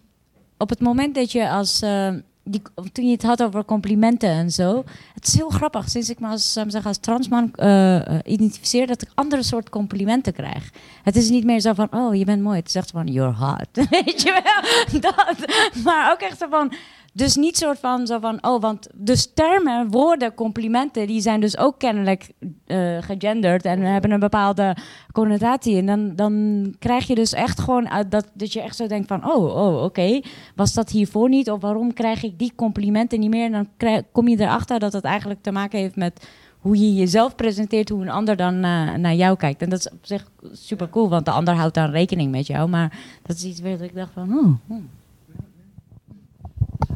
op het moment dat je als. eh, die, toen je het had over complimenten en zo. Het is heel grappig. Sinds ik me als, als transman eh, eh, identificeer, dat ik andere soort complimenten krijg. Het is niet meer zo van, oh, je bent mooi. Het is echt van, you're hot. Weet je wel? Dat. Maar ook echt zo van. Dus niet soort van, zo van, oh, want dus termen, woorden, complimenten, die zijn dus ook kennelijk eh, gegenderd en hebben een bepaalde connotatie. En dan, dan krijg je dus echt gewoon uit dat, dat je echt zo denkt van, oh, oh oké, was dat hiervoor niet? Of waarom krijg ik die complimenten niet meer? En dan krijg, kom je erachter dat het eigenlijk te maken heeft met hoe je jezelf presenteert, hoe een ander dan eh, naar jou kijkt. En dat is op zich super cool, want de ander houdt dan rekening met jou. Maar dat is iets waar ik dacht van, oh, oh.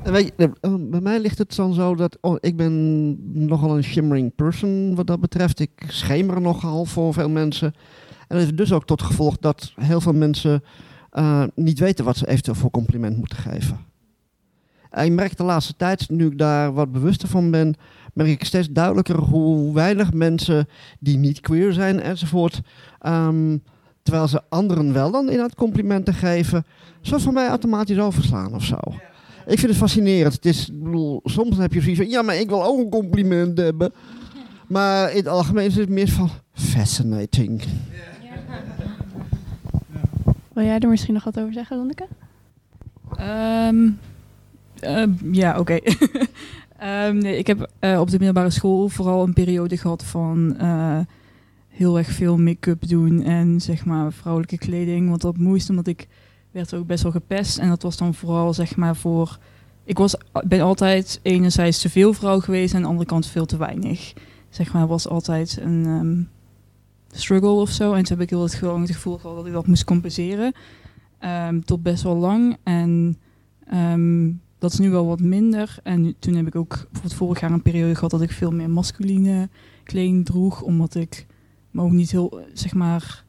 Eh, bij mij ligt het dan zo dat oh, ik ben nogal een shimmering person wat dat betreft. Ik schemer nogal voor veel mensen. En dat heeft dus ook tot gevolg dat heel veel mensen eh, niet weten wat ze eventueel voor compliment moeten geven. En ik merk de laatste tijd, nu ik daar wat bewuster van ben, merk ik steeds duidelijker hoe weinig mensen die niet queer zijn enzovoort, ehm, terwijl ze anderen wel dan inderdaad complimenten geven, zo van mij automatisch overslaan of zo. Ik vind het fascinerend. Het is, ik bedoel, soms heb je zoiets van, ja, maar ik wil ook een compliment hebben. Maar in het algemeen is het meer van, fascinating. Wil jij er misschien nog wat over zeggen, Lonneke? Ehm, ehm, ja, oké. Ehm, nee, ik heb eh, op de middelbare school vooral een periode gehad van eh, heel erg veel make-up doen en zeg maar vrouwelijke kleding. Want dat moest omdat ik werd ook best wel gepest. En dat was dan vooral zeg maar voor... Ik was, ben altijd enerzijds te veel vrouw geweest en aan de andere kant veel te weinig. Zeg maar, was altijd een ehm, struggle of zo. En toen heb ik heel het, gewoon het gevoel gehad dat ik dat moest compenseren. Ehm, tot best wel lang. En ehm, dat is nu wel wat minder. En toen heb ik ook bijvoorbeeld vorig jaar een periode gehad dat ik veel meer masculine kleding droeg. Omdat ik me ook niet heel, zeg maar,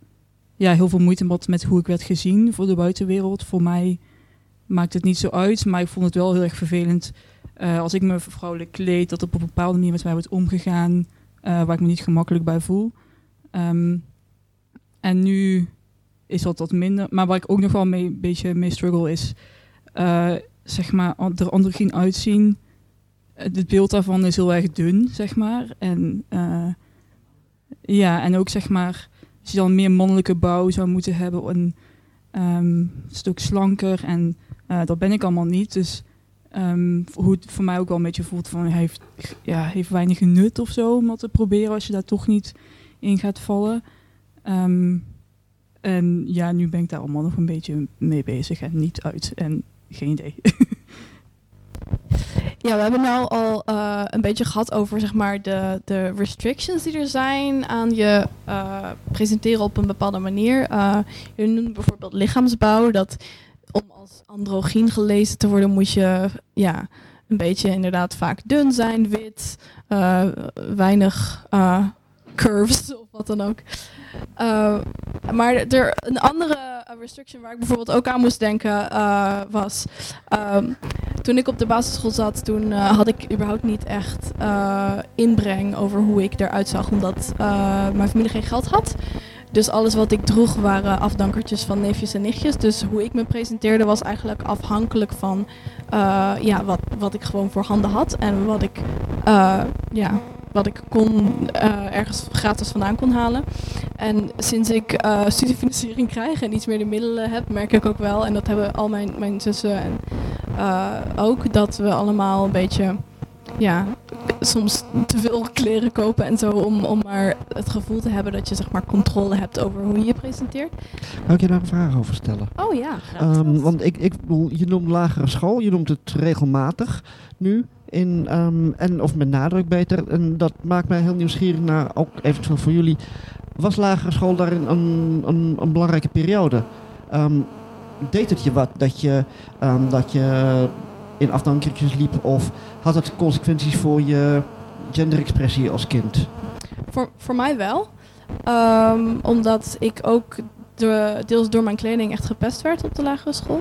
ja, heel veel moeite met hoe ik werd gezien voor de buitenwereld. Voor mij maakt het niet zo uit, maar ik vond het wel heel erg vervelend eh, als ik me vrouwelijk kleed, dat op een bepaalde manier met mij wordt omgegaan, eh, waar ik me niet gemakkelijk bij voel. Ehm, en nu is dat wat minder. Maar waar ik ook nog wel mee, een beetje mee struggle is, eh, zeg maar, er androgyn uitzien. Eh, Het beeld daarvan is heel erg dun, zeg maar. En ja, en ook zeg maar, als je dan meer mannelijke bouw zou moeten hebben, een ehm, stuk slanker. En eh, dat ben ik allemaal niet. Dus ehm, hoe het voor mij ook wel een beetje voelt van, heeft, ja, heeft weinig nut of zo om dat te proberen als je daar toch niet in gaat vallen. Ehm, en ja, nu ben ik daar allemaal nog een beetje mee bezig en niet uit. En geen idee. Ja, we hebben nou al eh, een beetje gehad over zeg maar, de, de restrictions die er zijn aan je eh, presenteren op een bepaalde manier. Uh, je noemt bijvoorbeeld lichaamsbouw. Dat om als androgyn gelezen te worden moet je ja, een beetje inderdaad vaak dun zijn, wit, weinig curves of wat dan ook. Maar er, een andere restriction waar ik bijvoorbeeld ook aan moest denken was... Um, toen ik op de basisschool zat, toen uh, had ik überhaupt niet echt uh, inbreng over hoe ik eruit zag, omdat uh, mijn familie geen geld had. Dus alles wat ik droeg waren afdankertjes van neefjes en nichtjes. Dus hoe ik me presenteerde was eigenlijk afhankelijk van ja, wat, wat ik gewoon voor handen had en wat ik, ja, wat ik kon, uh, ergens gratis vandaan kon halen. En sinds ik uh, studiefinanciering krijg en iets meer de middelen heb, merk ik ook wel, en dat hebben al mijn, mijn zussen en uh, ook, dat we allemaal een beetje, ja, soms te veel kleren kopen en zo, om, om maar het gevoel te hebben dat je zeg maar controle hebt over hoe je je presenteert. Kan ik je daar een vraag over stellen? Oh ja, um, Want ik, ik bedoel, je noemt lagere school, je noemt het regelmatig nu. In, um, en, of met nadruk beter. En dat maakt mij heel nieuwsgierig naar, ook eventueel voor jullie. Was lagere school daarin een, een, een belangrijke periode? Um, deed het je wat dat je, um, dat je in afdankertjes liep? Of had het consequenties voor je genderexpressie als kind? Voor, voor mij wel. Omdat ik ook de, deels door mijn kleding echt gepest werd op de lagere school.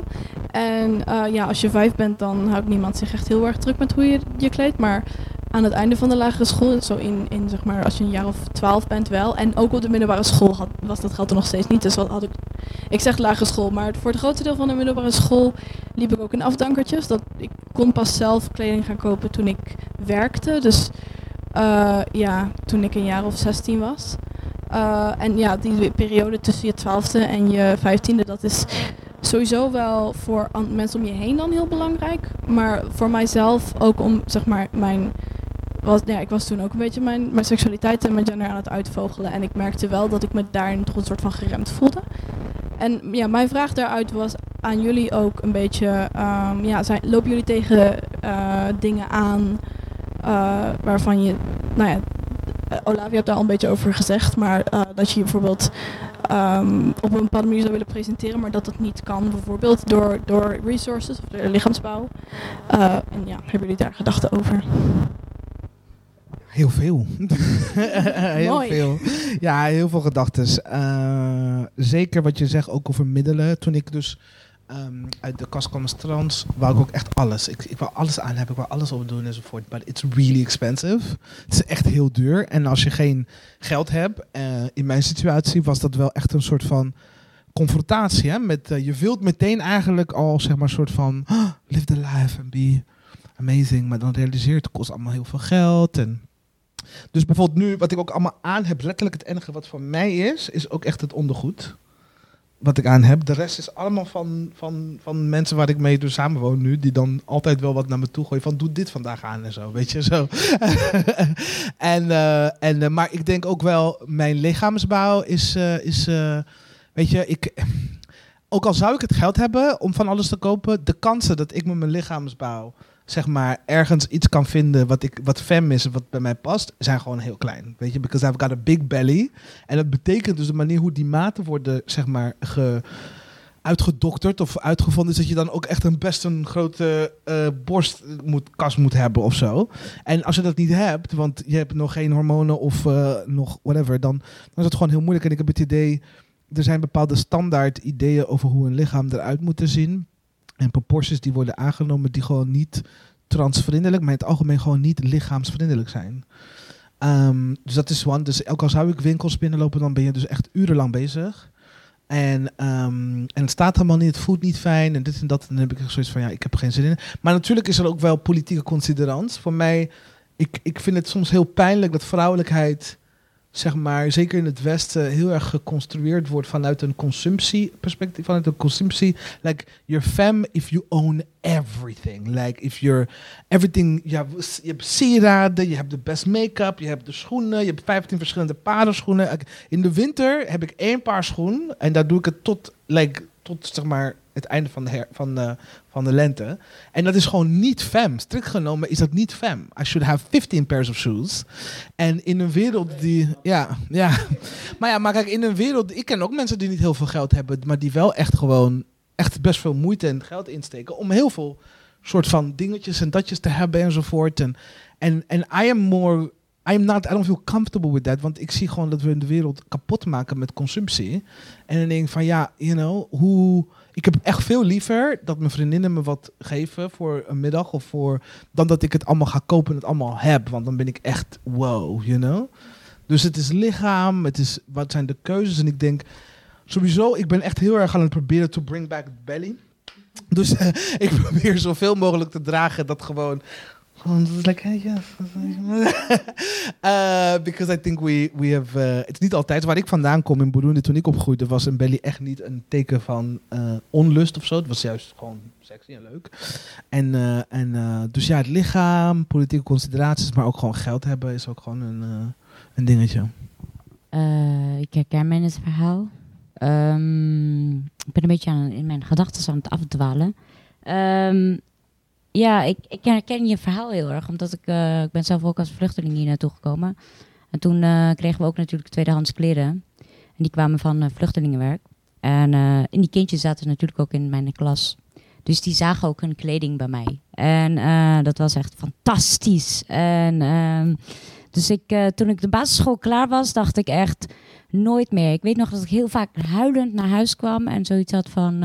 En uh, ja, als je vijf bent, dan houdt niemand zich echt heel erg druk met hoe je je kleedt. Maar aan het einde van de lagere school, zo in, in zeg maar als je een jaar of twaalf bent wel. En ook op de middelbare school had, was dat geld er nog steeds niet. Dus wat had ik, ik zeg lagere school, maar voor het grootste deel van de middelbare school liep ik ook in afdankertjes. Dat, ik kon pas zelf kleding gaan kopen toen ik werkte. Dus uh, ja, toen ik een jaar of 16 was. Uh, en ja, die periode tussen je twaalfde en je vijftiende, dat is sowieso wel voor mensen om je heen dan heel belangrijk. Maar voor mijzelf ook om, zeg maar, mijn... Was, ja, ik was toen ook een beetje mijn, mijn seksualiteit en mijn gender aan het uitvogelen. En ik merkte wel dat ik me daarin toch een soort van geremd voelde. En ja, mijn vraag daaruit was aan jullie ook een beetje... Um, ja, zijn, lopen jullie tegen uh, dingen aan uh, waarvan je... Nou ja, eh, Olavia hebt daar al een beetje over gezegd, maar eh, dat je je bijvoorbeeld ehm, op een bepaalde manier zou willen presenteren, maar dat dat niet kan, bijvoorbeeld door, door resources of door lichaamsbouw. Eh, en ja, hebben jullie daar gedachten over? Heel veel. heel Mooi. veel. Ja, heel veel gedachten. zeker wat je zegt ook over middelen. Toen ik dus ehm, uit de kast als trans, wou ik ook echt alles. Ik, ik wou alles aan hebben, ik wou alles op doen enzovoort. But it's really expensive. Het is echt heel duur. En als je geen geld hebt, eh, in mijn situatie was dat wel echt een soort van confrontatie. Hè? Met, eh, je wilt meteen eigenlijk al zeg maar een soort van "Ah, live the life and be amazing. Maar dan realiseer je het kost allemaal heel veel geld. En dus bijvoorbeeld nu, wat ik ook allemaal aan heb, letterlijk het enige wat voor mij is, is ook echt het ondergoed. Wat ik aan heb. De rest is allemaal van, van, van mensen waar ik mee dus samenwoon nu, die dan altijd wel wat naar me toe gooien van doe dit vandaag aan en zo, weet je zo. en, eh, en, eh, maar ik denk ook wel, mijn lichaamsbouw is, eh, is weet je, ik, ook al zou ik het geld hebben om van alles te kopen, de kansen dat ik met mijn lichaamsbouw zeg maar ergens iets kan vinden wat ik wat fem is wat bij mij past, zijn gewoon heel klein. Weet je, because I've got a big belly. En dat betekent dus de manier hoe die maten worden, zeg maar, ge, uitgedokterd of uitgevonden, is dat je dan ook echt een best een grote eh borst moet, kas moet hebben of zo. En als je dat niet hebt, want je hebt nog geen hormonen of eh, nog whatever, dan, dan is het gewoon heel moeilijk. En ik heb het idee, er zijn bepaalde standaard ideeën over hoe een lichaam eruit moet zien. En proporties die worden aangenomen die gewoon niet transvriendelijk, maar in het algemeen gewoon niet lichaamsvriendelijk zijn. Ehm, dus dat is one. Dus ook al zou ik winkels binnenlopen, dan ben je dus echt urenlang bezig. En, ehm, en het staat helemaal niet, het voelt niet fijn en dit en dat. En dan heb ik zoiets van, ja, ik heb geen zin in. Maar natuurlijk is er ook wel politieke considerans. Voor mij, ik, ik vind het soms heel pijnlijk dat vrouwelijkheid, zeg maar, zeker in het Westen, heel erg geconstrueerd wordt vanuit een consumptieperspectief, vanuit een consumptie. Like, you're femme if you own everything. Like, if you're everything, je hebt, sieraden, je hebt de best make-up, je hebt de schoenen, je hebt 15 verschillende paren schoenen. Ik- In de winter heb ik één paar schoen en daar doe ik het tot, like, tot zeg maar, het einde van de, van, de, van de lente. En dat is gewoon niet fem. Strikt genomen is dat niet fem. I should have 15 pairs of shoes. En in een wereld die, ja, ja. Maar ja, maar kijk, in een wereld, ik ken ook mensen die niet heel veel geld hebben, maar die wel echt gewoon, echt best veel moeite en geld insteken om heel veel soort van dingetjes en datjes te hebben enzovoort. En, en, en I am more, I am not, I don't feel comfortable with that, want ik zie gewoon dat we de wereld kapot maken met consumptie. En dan denk van, ja, you know, hoe... Ik heb echt veel liever dat mijn vriendinnen me wat geven voor een middag of voor... dan dat ik het allemaal ga kopen en het allemaal heb. Want dan ben ik echt wow, you know? Dus het is lichaam, het is wat zijn de keuzes. En ik denk sowieso, ik ben echt heel erg aan het proberen to bring back the belly. Dus ik probeer zoveel mogelijk te dragen dat gewoon. Is like, hey, yes. Because I think we, we have. eh, het is niet altijd waar ik vandaan kom in Burundi. Toen ik opgroeide, was een belly echt niet een teken van eh, onlust of zo. Het was juist gewoon sexy en leuk. En, eh, en dus ja, het lichaam, politieke consideraties, maar ook gewoon geld hebben is ook gewoon een, een dingetje. Ik herken mij in het verhaal. Ehm, ik ben een beetje aan, in mijn gedachten aan het afdwalen. Ehm, ja, ik, ik herken je verhaal heel erg, omdat ik, eh, ik ben zelf ook als vluchteling hier naartoe gekomen. En toen eh, kregen we ook natuurlijk tweedehands kleren. En die kwamen van eh, vluchtelingenwerk. En en die kindjes zaten natuurlijk ook in mijn klas. Dus die zagen ook hun kleding bij mij. En dat was echt fantastisch. En ehm, dus ik, toen ik de basisschool klaar was, dacht ik echt nooit meer. Ik weet nog dat ik heel vaak huilend naar huis kwam en zoiets had van...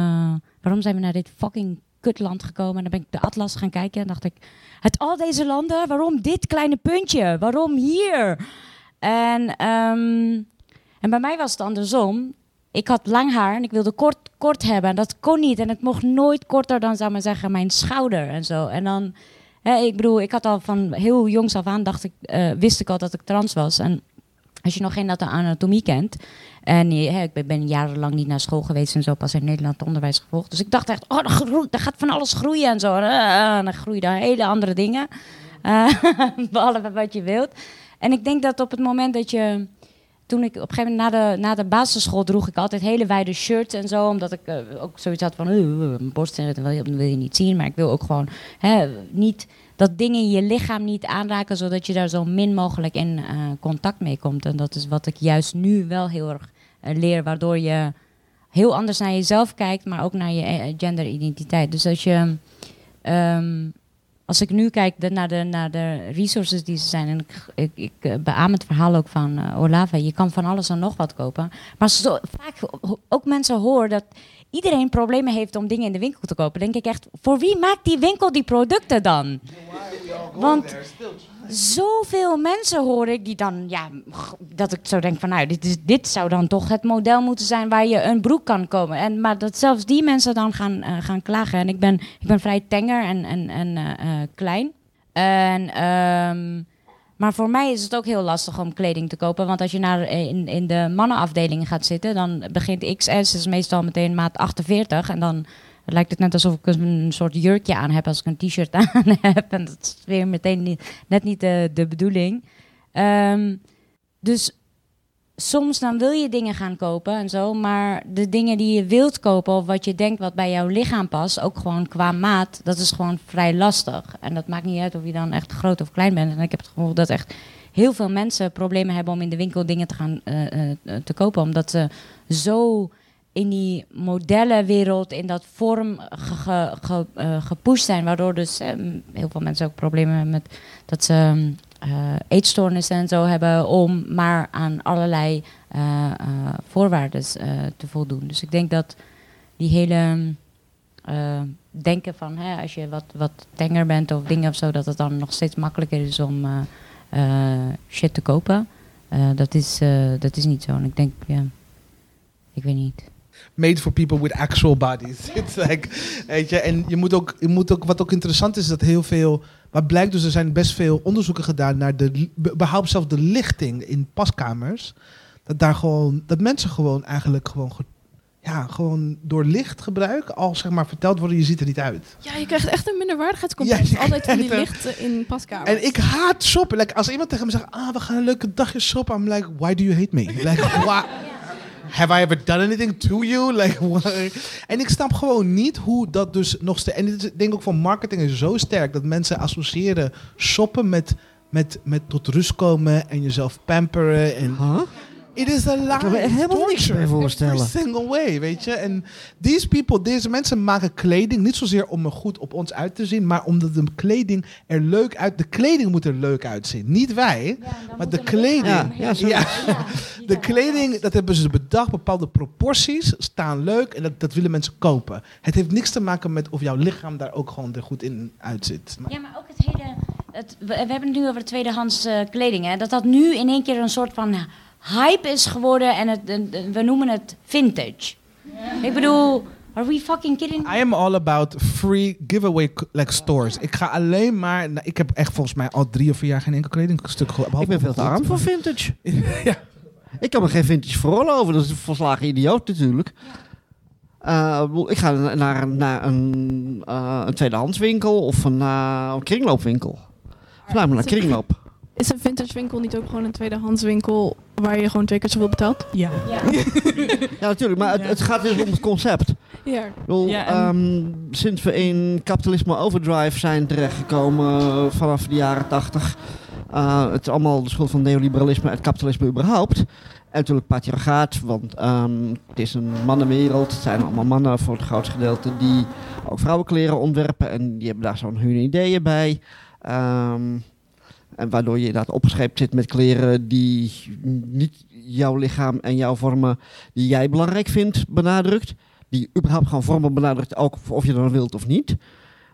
waarom zijn we naar dit fucking kutland gekomen? En dan ben ik de atlas gaan kijken en dacht ik... Uit al deze landen, waarom dit kleine puntje? Waarom hier? En, ehm, en bij mij was het andersom. Ik had lang haar en ik wilde kort, kort hebben. En dat kon niet. En het mocht nooit korter dan, zou maar zeggen, mijn schouder en zo. En dan, hè, ik bedoel, ik had al van heel jongs af aan, dacht ik, eh, wist ik al dat ik trans was. En als je nog geen nat- anatomie kent. En hè, ik ben, jarenlang niet naar school geweest en zo, pas in Nederland onderwijs gevolgd. Dus ik dacht echt, oh, er gaat van alles groeien en zo. En, eh, en dan groeien er hele andere dingen. Eh, behalve wat je wilt. En ik denk dat op het moment dat je. Toen ik op een gegeven moment na de, na de basisschool droeg ik altijd hele wijde shirts en zo. Omdat ik eh, ook zoiets had van, "Oeh, mijn dat wil je niet zien. Maar ik wil ook gewoon hè, niet dat dingen in je lichaam niet aanraken, zodat je daar zo min mogelijk in eh, contact mee komt. En dat is wat ik juist nu wel heel erg eh, leer, waardoor je heel anders naar jezelf kijkt, maar ook naar je eh, genderidentiteit. Dus als je, ehm, als ik nu kijk naar, de, naar de resources die ze zijn, en ik, ik, beaam het verhaal ook van Olava, je kan van alles en nog wat kopen. Maar zo, vaak ook mensen horen dat iedereen problemen heeft om dingen in de winkel te kopen, denk ik echt, voor wie maakt die winkel die producten dan? Want zoveel mensen hoor ik die dan, ja, dat ik zo denk van, nou, dit, is, dit zou dan toch het model moeten zijn waar je een broek kan komen. En, maar dat zelfs die mensen dan gaan, eh, gaan klagen. En ik ben, ik ben vrij tenger en, en, en eh, eh, klein. En, ehm, maar voor mij is het ook heel lastig om kleding te kopen. Want als je naar, in, in de mannenafdeling gaat zitten, dan begint XS, is meestal meteen maat 48. En dan lijkt het net alsof ik een soort jurkje aan heb als ik een t-shirt aan heb. En dat is weer meteen net niet de, de bedoeling. Ehm, dus soms dan wil je dingen gaan kopen en zo, maar de dingen die je wilt kopen of wat je denkt wat bij jouw lichaam past, ook gewoon qua maat, dat is gewoon vrij lastig. En dat maakt niet uit of je dan echt groot of klein bent. En ik heb het gevoel dat echt heel veel mensen problemen hebben om in de winkel dingen te gaan eh, eh, te kopen, omdat ze zo in die modellenwereld, in dat vorm ge, ge- ge- eh, gepusht zijn, waardoor dus eh, heel veel mensen ook problemen hebben met dat ze eh, eetstoornissen en zo hebben om maar aan allerlei eh, eh, voorwaarden eh, te voldoen. Dus ik denk dat die hele eh, denken van hè, als je wat, wat tenger bent of dingen of zo, dat het dan nog steeds makkelijker is om eh, eh, shit te kopen. Eh, dat, is, eh, dat is niet zo. En ik denk, ja, ik weet niet. made for people with actual bodies. It's like, weet je, en je moet ook, je moet ook, wat ook interessant is, dat heel veel, maar blijkt dus, er zijn best veel onderzoeken gedaan naar de, li- be- überhaupt zelfs de lichting in paskamers. Dat daar gewoon, dat mensen gewoon eigenlijk gewoon, ge- ja, gewoon door lichtgebruik al zeg maar verteld worden, je ziet er niet uit. Ja, je krijgt echt een minderwaardigheidscomplex. Ja, Altijd van die lichten in paskamers. En ik haat shoppen. Like, als iemand tegen me zegt, ah, we gaan een leuke dagje shoppen. I'm like, why do you hate me? Like? Have I ever done anything to you? Like? En ik snap gewoon niet hoe dat dus nog steeds... En ik denk ook van marketing is zo sterk... dat mensen associëren shoppen met, met, met tot rust komen... en jezelf pamperen. En? It is a lie. kan me er helemaal niks bij voorstellen. Every single way, weet je. En these people, deze mensen maken kleding... niet zozeer om er goed op ons uit te zien... maar omdat de kleding er leuk uit... De kleding moet er leuk uitzien. Niet wij, maar de kleding. Ja, ja, zo. Ja. De kleding, dat hebben ze bedacht, bepaalde proporties staan leuk en dat, dat willen mensen kopen. Het heeft niks te maken met of jouw lichaam daar ook gewoon er goed in uitzit. Maar- Ja, maar ook het hele. Het, we, we hebben het nu over tweedehands eh, kleding. Hè, dat dat nu in één keer een soort van hype is geworden en het, we noemen het vintage. Ik bedoel, are we fucking kidding? I am all about free giveaway like stores. Ik ga alleen maar, nou, ik heb echt volgens mij al drie of vier jaar geen enkel kledingstuk gehad. Ik ben veel te arm voor vintage. Ja. Ik kan me geen vintage veroorloven. Dat is een volslagen idioot natuurlijk. Eh, ik ga na- naar, naar een, eh een tweedehandswinkel of een, eh, een kringloopwinkel. Voornamelijk naar kringloop. Is een vintage winkel niet ook gewoon een tweedehands winkel waar je gewoon twee keer zoveel betaalt? Ja. Ja, natuurlijk. Maar het, het gaat dus om het concept. Ja. Ik bedoel, Ja, en- ehm, sinds we in kapitalisme overdrive zijn terechtgekomen eh, vanaf de jaren tachtig. eh, het is allemaal de schuld van neoliberalisme en het kapitalisme überhaupt. En natuurlijk patriarchaat, want ehm, het is een mannenwereld. Het zijn allemaal mannen voor het grootste gedeelte die ook vrouwenkleren ontwerpen. En die hebben daar zo'n hun ideeën bij. Ehm, en waardoor je inderdaad opgescheept zit met kleren die niet jouw lichaam en jouw vormen die jij belangrijk vindt benadrukt die überhaupt gewoon vormen benadrukt, ook of je dat wilt of niet.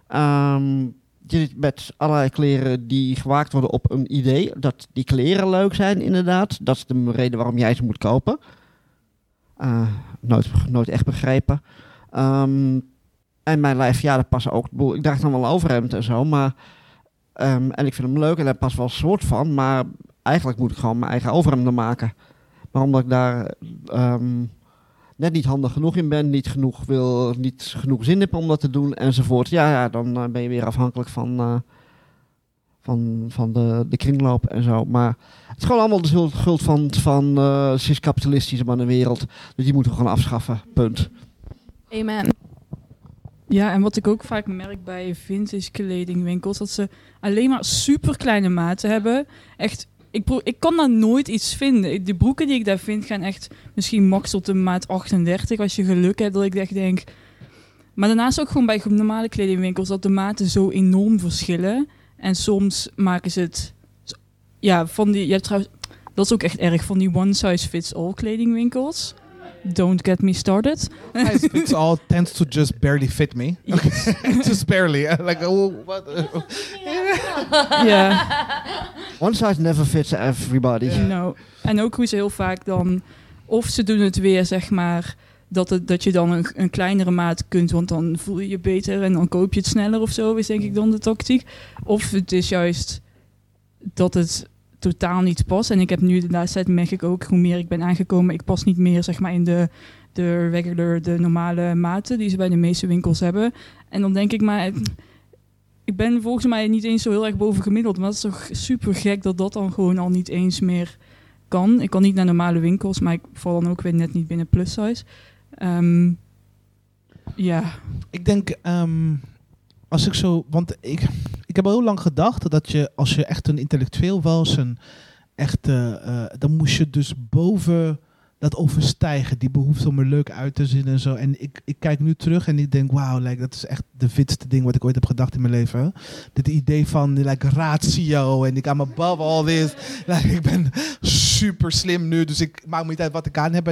Ehm, je zit met allerlei kleren die gewaakt worden op een idee dat die kleren leuk zijn, inderdaad. Dat is de reden waarom jij ze moet kopen. Eh, nooit, nooit echt begrepen. Ehm, en mijn lijf, ja, dat past ook. Ik draag dan wel overhemd en zo, maar... ehm, en ik vind hem leuk en daar past wel een soort van, maar eigenlijk moet ik gewoon mijn eigen overhemden maken. Maar omdat ik daar ehm, net niet handig genoeg in ben, niet genoeg, wil, niet genoeg zin heb om dat te doen enzovoort. Ja, ja dan eh, ben je weer afhankelijk van, eh, van, van de, de kringloop en zo. Maar het is gewoon allemaal de schuld, van, van eh cis-kapitalistische mannenwereld. Dus die moeten we gewoon afschaffen, punt. Amen. Ja, en wat ik ook vaak merk bij vintage kledingwinkels, dat ze alleen maar super kleine maten hebben. Echt, ik, ik kan daar nooit iets vinden. De broeken die ik daar vind gaan echt misschien max tot de maat 38, als je geluk hebt. Dat ik echt denk... Maar daarnaast ook gewoon bij normale kledingwinkels dat de maten zo enorm verschillen. En soms maken ze het... Ja, van die... Ja, trouwens, dat is ook echt erg van die one size fits all kledingwinkels. Don't get me started. Fits all tends to just barely fit me. just barely. Like, oh, what? Ja. One size never fits everybody. Nou, en ook hoe ze heel vaak dan, of ze doen het weer, zeg maar, dat, het, dat je dan een, een kleinere maat kunt, want dan voel je je beter en dan koop je het sneller of zo, is denk ik dan de tactiek. Of het is juist dat het totaal niet past. En ik heb nu de laatste tijd merk ik ook, hoe meer ik ben aangekomen, ik pas niet meer, zeg maar, in de, de regular, de normale maten die ze bij de meeste winkels hebben. En dan denk ik maar, ik ben volgens mij niet eens zo heel erg boven gemiddeld, maar het is toch super gek dat dat dan gewoon al niet eens meer kan. Ik kan niet naar normale winkels, maar ik val dan ook weer net niet binnen plus size. Ehm, ja, Ik denk, ehm, als ik zo, want ik, ik heb al heel lang gedacht dat je, als je echt een intellectueel was, een echte, eh, dan moest je dus boven dat overstijgen, die behoefte om er leuk uit te zien en zo. En ik, ik kijk nu terug en ik denk, wauw, like, dat is echt de fitste ding wat ik ooit heb gedacht in mijn leven. Dit idee van like, ratio en ik am above all this. Like, ik ben super slim nu, dus ik maak me niet uit wat ik aan heb.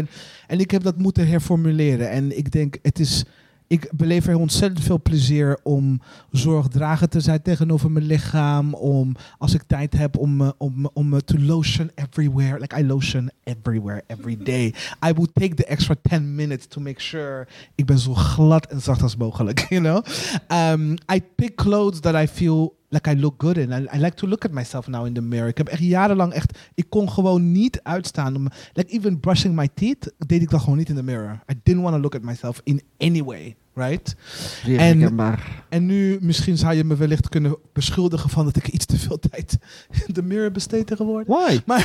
En ik heb dat moeten herformuleren. En ik denk, het is ik beleef er ontzettend veel plezier om zorgdragend te zijn tegenover mijn lichaam. Om als ik tijd heb om, om, om to lotion everywhere. Like I lotion everywhere, every day. I would take the extra 10 minutes to make sure ik ben zo glad en zacht als mogelijk. You know? Um, I pick clothes that I feel like I look good in. I, I like to look at myself now in the mirror. Ik heb echt jarenlang echt... Ik kon gewoon niet uitstaan. Om, like even brushing my teeth deed ik dat gewoon niet in the mirror. I didn't want to look at myself in any way. Right? En-. En nu misschien zou je me wellicht kunnen beschuldigen van dat ik iets te veel tijd in de mirror besteed tegenwoordig. Why? Maar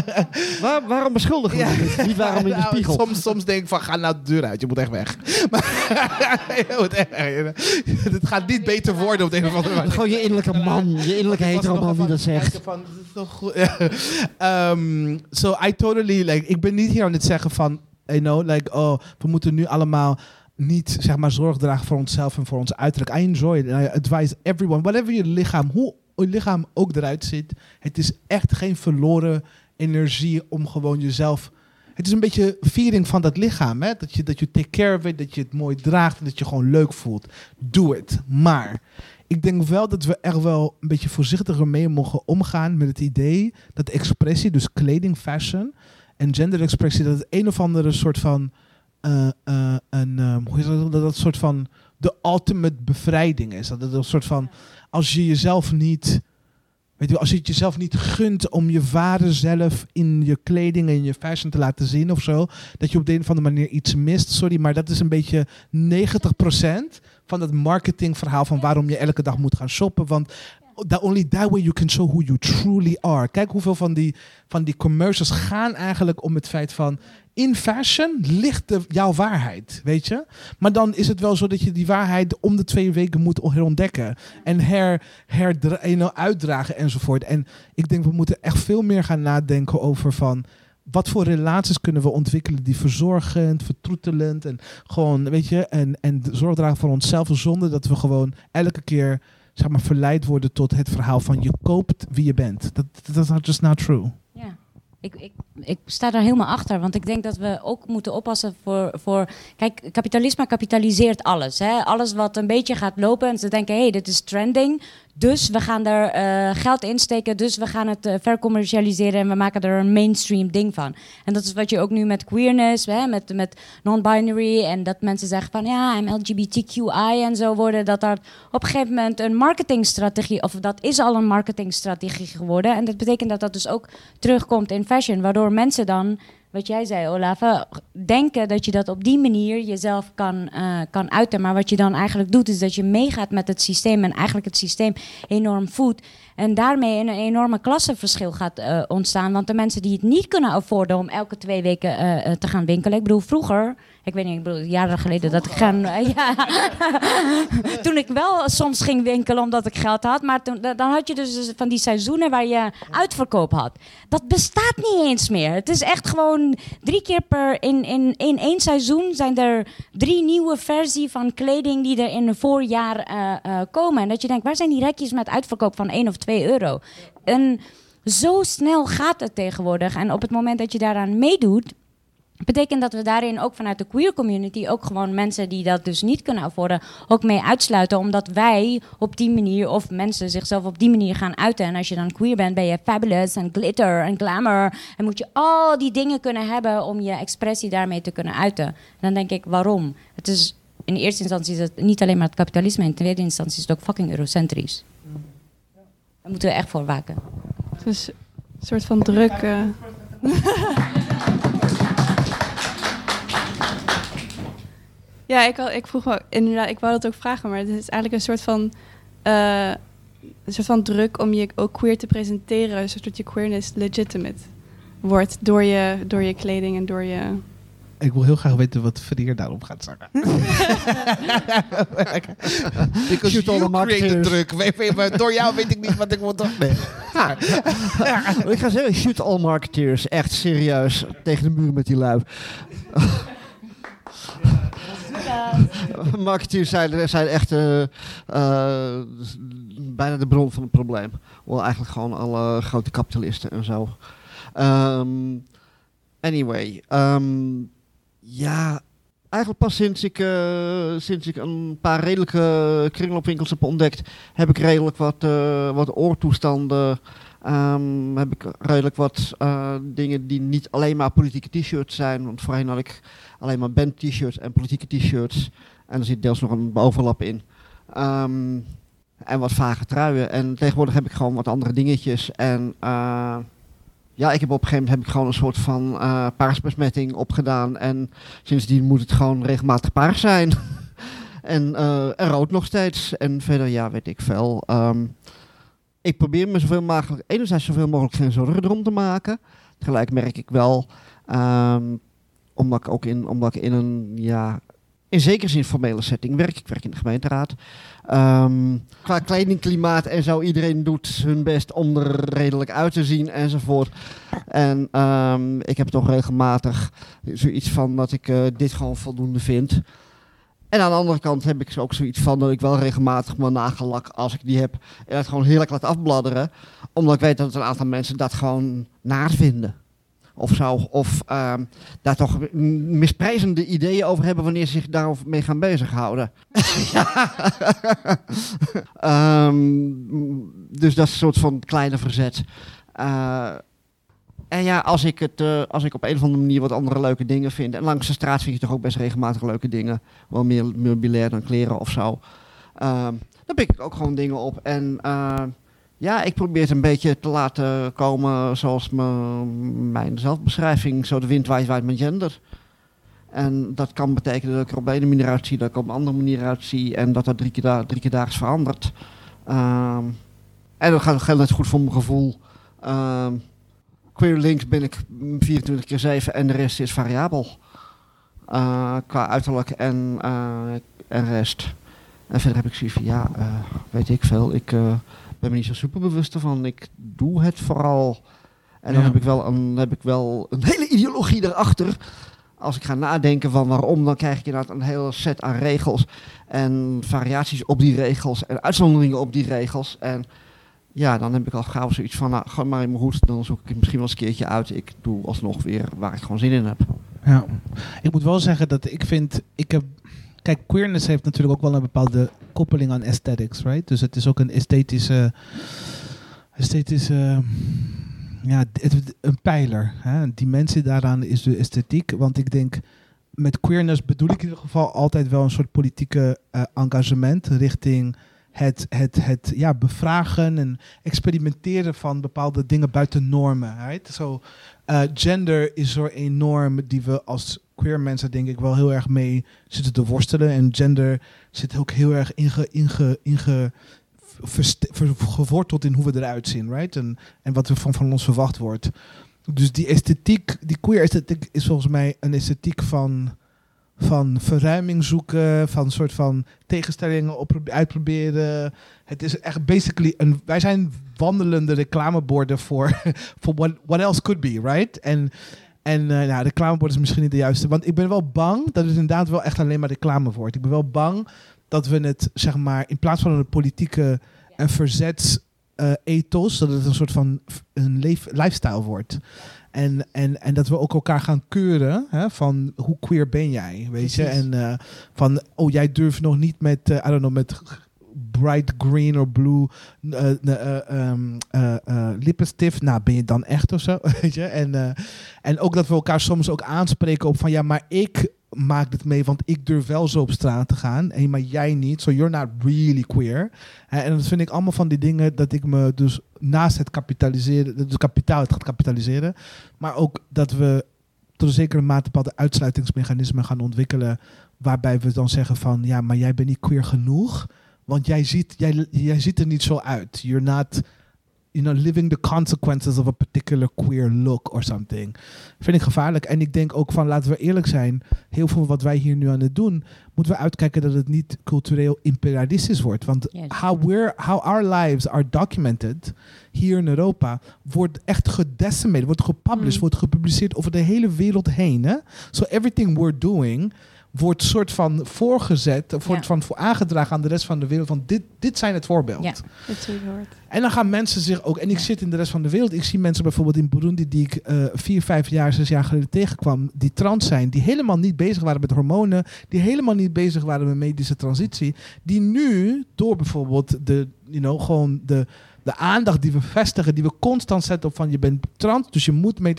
Waar, waarom beschuldigen we Ja. dit? Niet waarom in de Nou, spiegel? Soms, soms denk ik van ga nou de deur uit, je moet echt weg. Maar moet echt. Het gaat niet beter worden op de een of andere manier. Gewoon je innerlijke man, je innerlijke hetero man die dat zegt. Van, dit is toch goed. Um, so I totally, like, ik ben niet hier aan het zeggen van, you know, like, oh, we moeten nu allemaal niet, zeg maar, zorg dragen voor onszelf en voor ons uiterlijk. I enjoy it I advise everyone, whatever je lichaam, hoe je lichaam ook eruit ziet, het is echt geen verloren energie om gewoon jezelf... Het is een beetje viering van dat lichaam, hè? Dat je, dat je take care of it, dat je het mooi draagt en dat je gewoon leuk voelt. Doe het. Maar ik denk wel dat we er wel een beetje voorzichtiger mee mogen omgaan met het idee dat expressie, dus kleding, fashion en genderexpressie, dat het een of andere soort van, eh, eh, een, eh, hoe is dat, dat dat soort van de ultimate bevrijding is. Dat het een soort van, als je jezelf niet, weet je, als je het jezelf niet gunt om je ware zelf in je kleding en je fashion te laten zien of zo, dat je op de een of andere manier iets mist. Sorry, maar dat is een beetje 90% van het marketingverhaal van waarom je elke dag moet gaan shoppen. Want that only that way you can show who you truly are. Kijk hoeveel van die, van die commercials gaan eigenlijk om het feit van... In fashion ligt de, jouw waarheid, weet je? Maar dan is het wel zo dat je die waarheid om de twee weken moet herontdekken. En her, her, uitdragen enzovoort. En ik denk we moeten echt veel meer gaan nadenken over van... Wat voor relaties kunnen we ontwikkelen die verzorgend, vertroetelend en gewoon, weet je, en, en zorg dragen voor onszelf zonder dat we gewoon elke keer zeg maar, verleid worden tot het verhaal van je koopt wie je bent. Dat is just not true. Ja, ik, ik, ik sta daar helemaal achter. Want ik denk dat we ook moeten oppassen voor. voor kijk, kapitalisme kapitaliseert alles. Hè? Alles wat een beetje gaat lopen. En ze denken: hé, hey, dit is trending. Dus we gaan er eh, geld in steken. Dus we gaan het eh, vercommercialiseren. En we maken er een mainstream ding van. En dat is wat je ook nu met queerness, hè? met, met non-binary. En dat mensen zeggen: van ja, I'm LGBTQI en zo worden. Dat daar op een gegeven moment een marketingstrategie. Of dat is al een marketingstrategie geworden. En dat betekent dat dat dus ook terugkomt in fashion, waardoor mensen dan wat jij zei, Olaf, denken dat je dat op die manier jezelf kan, eh, kan uiten. Maar wat je dan eigenlijk doet, is dat je meegaat met het systeem en eigenlijk het systeem enorm voedt. En daarmee een enorme klassenverschil gaat eh, ontstaan. Want de mensen die het niet kunnen afforden om elke twee weken eh, te gaan winkelen. Ik bedoel, vroeger, ik weet niet, ik bedoel, jaren geleden dat ik gaan. ja, toen ik wel soms ging winkelen omdat ik geld had. Maar toen, da- dan had je dus van die seizoenen waar je uitverkoop had. Dat bestaat niet eens meer. Het is echt gewoon drie keer per. In, in, in één seizoen zijn er drie nieuwe versies van kleding die er in een voorjaar eh, eh, komen. En dat je denkt, waar zijn die rekjes met uitverkoop van 1 of 2 euro? En zo snel gaat het tegenwoordig. En op het moment dat je daaraan meedoet. Betekent dat we daarin ook vanuit de queer community ook gewoon mensen die dat dus niet kunnen afforden, ook mee uitsluiten. Omdat wij op die manier, of mensen zichzelf op die manier gaan uiten. En als je dan queer bent, ben je fabulous en glitter en glamour. En moet je al die dingen kunnen hebben om je expressie daarmee te kunnen uiten. En dan denk ik, waarom? Het is in eerste instantie is het niet alleen maar het kapitalisme, in tweede instantie is het ook fucking eurocentrisch. Daar moeten we echt voor waken. Dus een soort van druk. eh. ja, ik, ik vroeg wel, inderdaad, ik wou dat ook vragen, maar het is eigenlijk een soort van, eh, een soort van druk om je ook queer te presenteren, zodat je queerness legitimate wordt door je, door je kleding en door je. Ik wil heel graag weten wat Verrier daarop gaat zeggen. Because Shoot all the marketeers. druk. Door jou weet ik niet wat ik moet doen. Nee. ik ga zeggen, shoot all marketeers. Echt serieus. Tegen de muur met die lui. Marketeers zijn, zijn echt eh, eh, bijna de bron van het probleem. Wel eigenlijk gewoon alle grote kapitalisten en zo. Ehm, anyway. ehm, ja, eigenlijk pas sinds ik, eh, sinds ik een paar redelijke kringloopwinkels heb ontdekt, heb ik redelijk wat, wat oortoestanden. Ehm, heb ik redelijk wat eh, dingen die niet alleen maar politieke t-shirts zijn. Want voorheen had ik alleen maar band t-shirts en politieke t-shirts. En er zit deels nog een overlap in. Ehm, en wat vage truien. En tegenwoordig heb ik gewoon wat andere dingetjes. En eh, ja, ik heb op een gegeven moment heb ik gewoon een soort van eh paarsbesmetting opgedaan. En sindsdien moet het gewoon regelmatig paars zijn. en, en rood nog steeds. En verder, ja, weet ik veel. Ehm, ik probeer me zoveel mogelijk, enerzijds zoveel mogelijk geen zorgen erom te maken. Tegelijk merk ik wel, ehm, omdat ik ook in, omdat ik in een, ja, in zekere zin formele setting werk. Ik werk in de gemeenteraad. Ehm, qua kledingklimaat en zo, iedereen doet hun best om er redelijk uit te zien enzovoort. En ehm, ik heb toch regelmatig zoiets van dat ik eh, dit gewoon voldoende vind. En aan de andere kant heb ik ook zoiets van dat ik wel regelmatig mijn nagellak, als ik die heb, en het gewoon heerlijk laat afbladderen. Omdat ik weet dat een aantal mensen dat gewoon naar vinden. Of zo. Of ehm, daar toch misprijzende ideeën over hebben wanneer ze zich daarmee gaan bezighouden. Ehm, dus dat is een soort van kleine verzet. Eh, en ja, als ik, het, eh, als ik op een of andere manier wat andere leuke dingen vind. En langs de straat vind je toch ook best regelmatig leuke dingen. Wel meer meubilair dan kleren of zo. Ehm, dan pik ik ook gewoon dingen op. En eh, ja, ik probeer het een beetje te laten komen zoals mijn zelfbeschrijving. Zo de wind waait, waait mijn gender. En dat kan betekenen dat ik er op de ene manier uitzie, dat ik op een andere manier uitzie. En dat dat drie keer, da drie keer daags verandert. Ehm, en dat gaat geldt net goed voor mijn gevoel. Ehm, queer links ben ik 24 keer 7 en de rest is variabel. Eh, qua uiterlijk en, eh, en rest. En verder heb ik zoiets van, ja, eh, weet ik veel. Ik ben me niet zo super bewust ervan. Ik doe het vooral. En dan Ja. heb, ik wel een, heb ik wel een hele ideologie erachter. Als ik ga nadenken van waarom, dan krijg ik inderdaad een hele set aan regels. En variaties op die regels. En uitzonderingen op die regels. En ja, dan heb ik al gauw zoiets van, nou, gewoon maar in mijn hoed. Dan zoek ik het misschien wel eens een keertje uit. Ik doe alsnog weer waar ik gewoon zin in heb. Ja, ik moet wel zeggen dat ik vind, ik heb, kijk, queerness heeft natuurlijk ook wel een bepaalde koppeling aan aesthetics, right? Dus het is ook een esthetische, esthetische, ja, een pijler. Hè? Een dimensie daaraan is de esthetiek, want ik denk, met queerness bedoel ik in ieder geval altijd wel een soort politieke eh, engagement richting het, het, het ja, bevragen en experimenteren van bepaalde dingen buiten normen. Right? So, eh, gender is er een norm die we als queer mensen denk ik wel heel erg mee zitten te worstelen. En gender zit ook heel erg inge, inge, inge, geworteld in hoe we eruit zien, right? En, en wat er van, van ons verwacht wordt. Dus die esthetiek, die queer esthetiek is volgens mij een esthetiek van, van verruiming zoeken, van soort van tegenstellingen uitproberen. Het is echt basically een. Wij zijn wandelende reclameborden voor, what, what else could be, right? En, en eh nou, reclamebord is misschien niet de juiste. Want ik ben wel bang dat het inderdaad wel echt alleen maar reclame wordt. Ik ben wel bang dat we het, zeg maar, in plaats van een politieke en verzets eh, ethos, dat het een soort van een lifestyle wordt. En, en, en dat we ook elkaar gaan keuren hè, van hoe queer ben jij, weet je? Precies. En eh, van, oh jij durft nog niet met, eh, I don't know, met bright green of blue eh, eh, eh, ehm, eh, eh, lippenstift. Nou, ben je dan echt of zo, weet je? En, en ook dat we elkaar soms ook aanspreken op van, ja, maar ik maak dit mee, want ik durf wel zo op straat te gaan. En, maar jij niet, so you're not really queer. En dat vind ik allemaal van die dingen dat ik me dus naast het kapitaliseren, dus kapitaal het gaat kapitaliseren, maar ook dat we tot een zekere mate bepaalde uitsluitingsmechanismen gaan ontwikkelen, waarbij we dan zeggen van, ja, maar jij bent niet queer genoeg, want jij ziet, jij, jij ziet er niet zo uit. You're not, you know, living the consequences of a particular queer look or something. Vind ik gevaarlijk. En ik denk ook van, laten we eerlijk zijn, heel veel wat wij hier nu aan het doen, moeten we uitkijken dat het niet cultureel imperialistisch wordt. Want Yes. how, we're, how our lives are documented hier in Europa, wordt echt gedecimated, wordt gepublished, Mm. wordt gepubliceerd over de hele wereld heen. Hè? So everything we're doing wordt soort van voorgezet, of wordt Ja. van voor aangedragen aan de rest van de wereld. Van dit, dit zijn het voorbeeld. Ja. Dat hoort. En dan gaan mensen zich ook, en ik zit in de rest van de wereld, ik zie mensen bijvoorbeeld in Burundi die ik eh, vier, vijf jaar, zes jaar geleden tegenkwam, die trans zijn, die helemaal niet bezig waren met hormonen, die helemaal niet bezig waren met medische transitie, die nu door bijvoorbeeld de, you know, gewoon de, de aandacht die we vestigen, die we constant zetten op van je bent trans, dus je moet mee.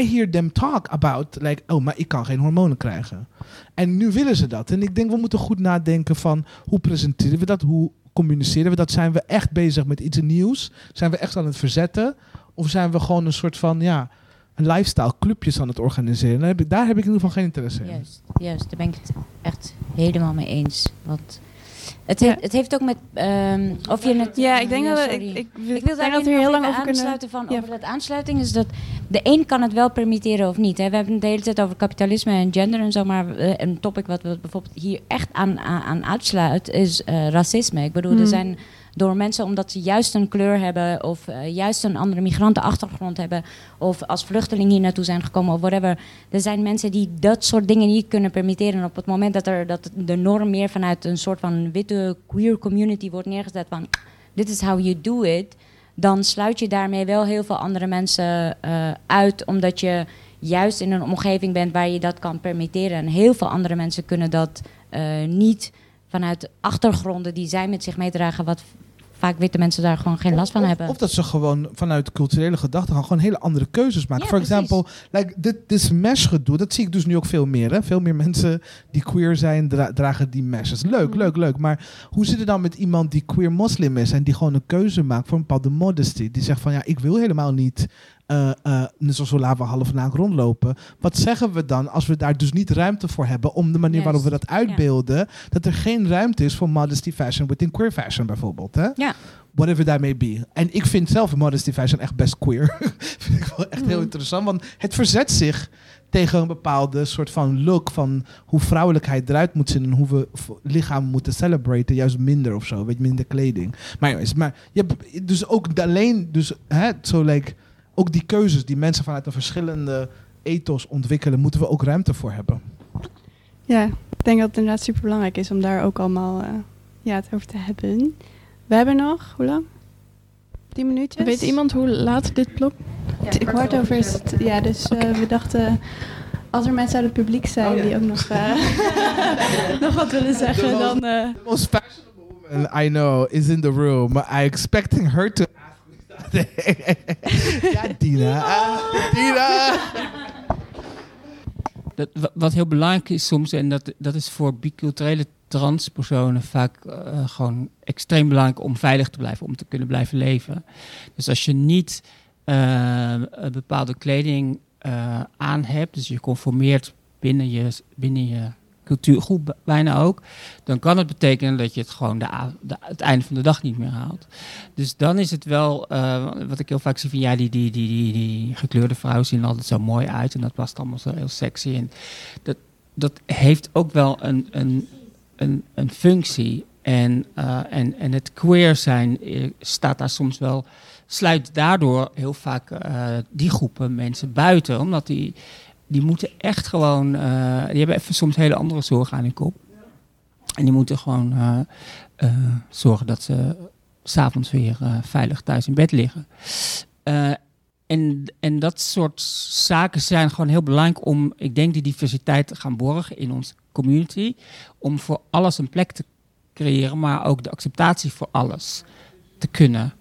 I hear them talk about, like, oh, maar ik kan geen hormonen krijgen. En nu willen ze dat. En ik denk, we moeten goed nadenken van hoe presenteren we dat, hoe communiceren we dat? Zijn we echt bezig met iets nieuws? Zijn we echt aan het verzetten? Of zijn we gewoon een soort van, ja, een lifestyle clubjes aan het organiseren? Daar heb ik, in ieder geval geen interesse in. Juist, juist, daar ben ik het echt helemaal mee eens. Want het, Ja. heeft, het heeft ook met. ehm, of je het. Ja, ik denk dat ik, ik, Ik wil daar dat we hier heel lang over kunnen... aansluiten van Ja. over dat aansluiting is dat de een kan het wel permitteren of niet. Hè. We hebben het de hele tijd over kapitalisme en gender en zo, maar een topic wat we bijvoorbeeld hier echt aan, aan, aan uitsluit is eh, racisme. Ik bedoel, Hmm. er zijn door mensen omdat ze juist een kleur hebben of eh, juist een andere migrantenachtergrond hebben of als vluchteling hier naartoe zijn gekomen of whatever. Er zijn mensen die dat soort dingen niet kunnen permitteren. En op het moment dat, er, dat de norm meer vanuit een soort van witte queer community wordt neergezet van dit is how you do it, dan sluit je daarmee wel heel veel andere mensen eh, uit, omdat je juist in een omgeving bent waar je dat kan permitteren. En heel veel andere mensen kunnen dat eh, niet vanuit achtergronden die zij met zich meedragen, wat vaak witte mensen daar gewoon geen last van of, hebben. Of dat ze gewoon vanuit culturele gedachten gewoon hele andere keuzes maken. Ja, Voor precies. example, like dit, dit mesh gedoe, dat zie ik dus nu ook veel meer. Hè? Veel meer mensen die queer zijn, dra- dragen die meshes. Leuk, Mhm. leuk, leuk. Maar hoe zit het dan met iemand die queer moslim is en die gewoon een keuze maakt voor een bepaalde modesty? Die zegt van ja, ik wil helemaal niet eh net zoals we laten half naakt rondlopen. Wat zeggen we dan als we daar dus niet ruimte voor hebben om de manier waarop we dat uitbeelden, dat er geen ruimte is voor modesty fashion within queer fashion bijvoorbeeld. Hè? Ja. Whatever that may be. En ik vind zelf modesty fashion echt best queer. vind ik wel echt heel Mhm. interessant, want het verzet zich tegen een bepaalde soort van look van hoe vrouwelijkheid eruit moet zien en hoe we lichaam moeten celebraten, juist minder of zo, weet je, minder kleding. Maar maar je hebt dus ook alleen, dus hè, zo like, ook die keuzes die mensen vanuit een verschillende ethos ontwikkelen, moeten we ook ruimte voor hebben. Ja, ik denk dat het inderdaad super belangrijk is om daar ook allemaal eh, ja, het over te hebben. We hebben nog, hoe lang? 10 minuutjes. Weet iemand hoe laat dit blok? T- kwart over is het. Ja, dus eh, we dachten, als er mensen uit het publiek zijn Oh ja. die ook nog, eh, nog wat willen zeggen, dan... eh, The most fashionable woman I know is in the room. I expecting her to. Ja, Dina. Ah, Dina. Dat, wa- wat heel belangrijk is soms, en dat, dat is voor biculturele transpersonen vaak eh, gewoon extreem belangrijk om veilig te blijven, om te kunnen blijven leven. Dus als je niet uh, bepaalde kleding uh, aan hebt, dus je conformeert binnen je, binnen je cultuurgroep bijna ook, dan kan het betekenen dat je het gewoon de, de, het einde van de dag niet meer haalt. Dus dan is het wel, uh, wat ik heel vaak zie van ja, die, die, die, die, die gekleurde vrouwen zien altijd zo mooi uit en dat past allemaal zo heel sexy. En dat, dat heeft ook wel een, een, een, een functie. En, uh, en, en het queer zijn staat daar soms wel, sluit daardoor heel vaak die groepen mensen buiten, omdat die die moeten echt gewoon, uh, die hebben even soms hele andere zorgen aan hun kop. En die moeten gewoon uh, uh, zorgen dat ze s'avonds weer veilig thuis in bed liggen. en, en dat soort zaken zijn gewoon heel belangrijk om, ik denk, die diversiteit te gaan borgen in onze community. Om voor alles een plek te creëren, maar ook de acceptatie voor alles te kunnen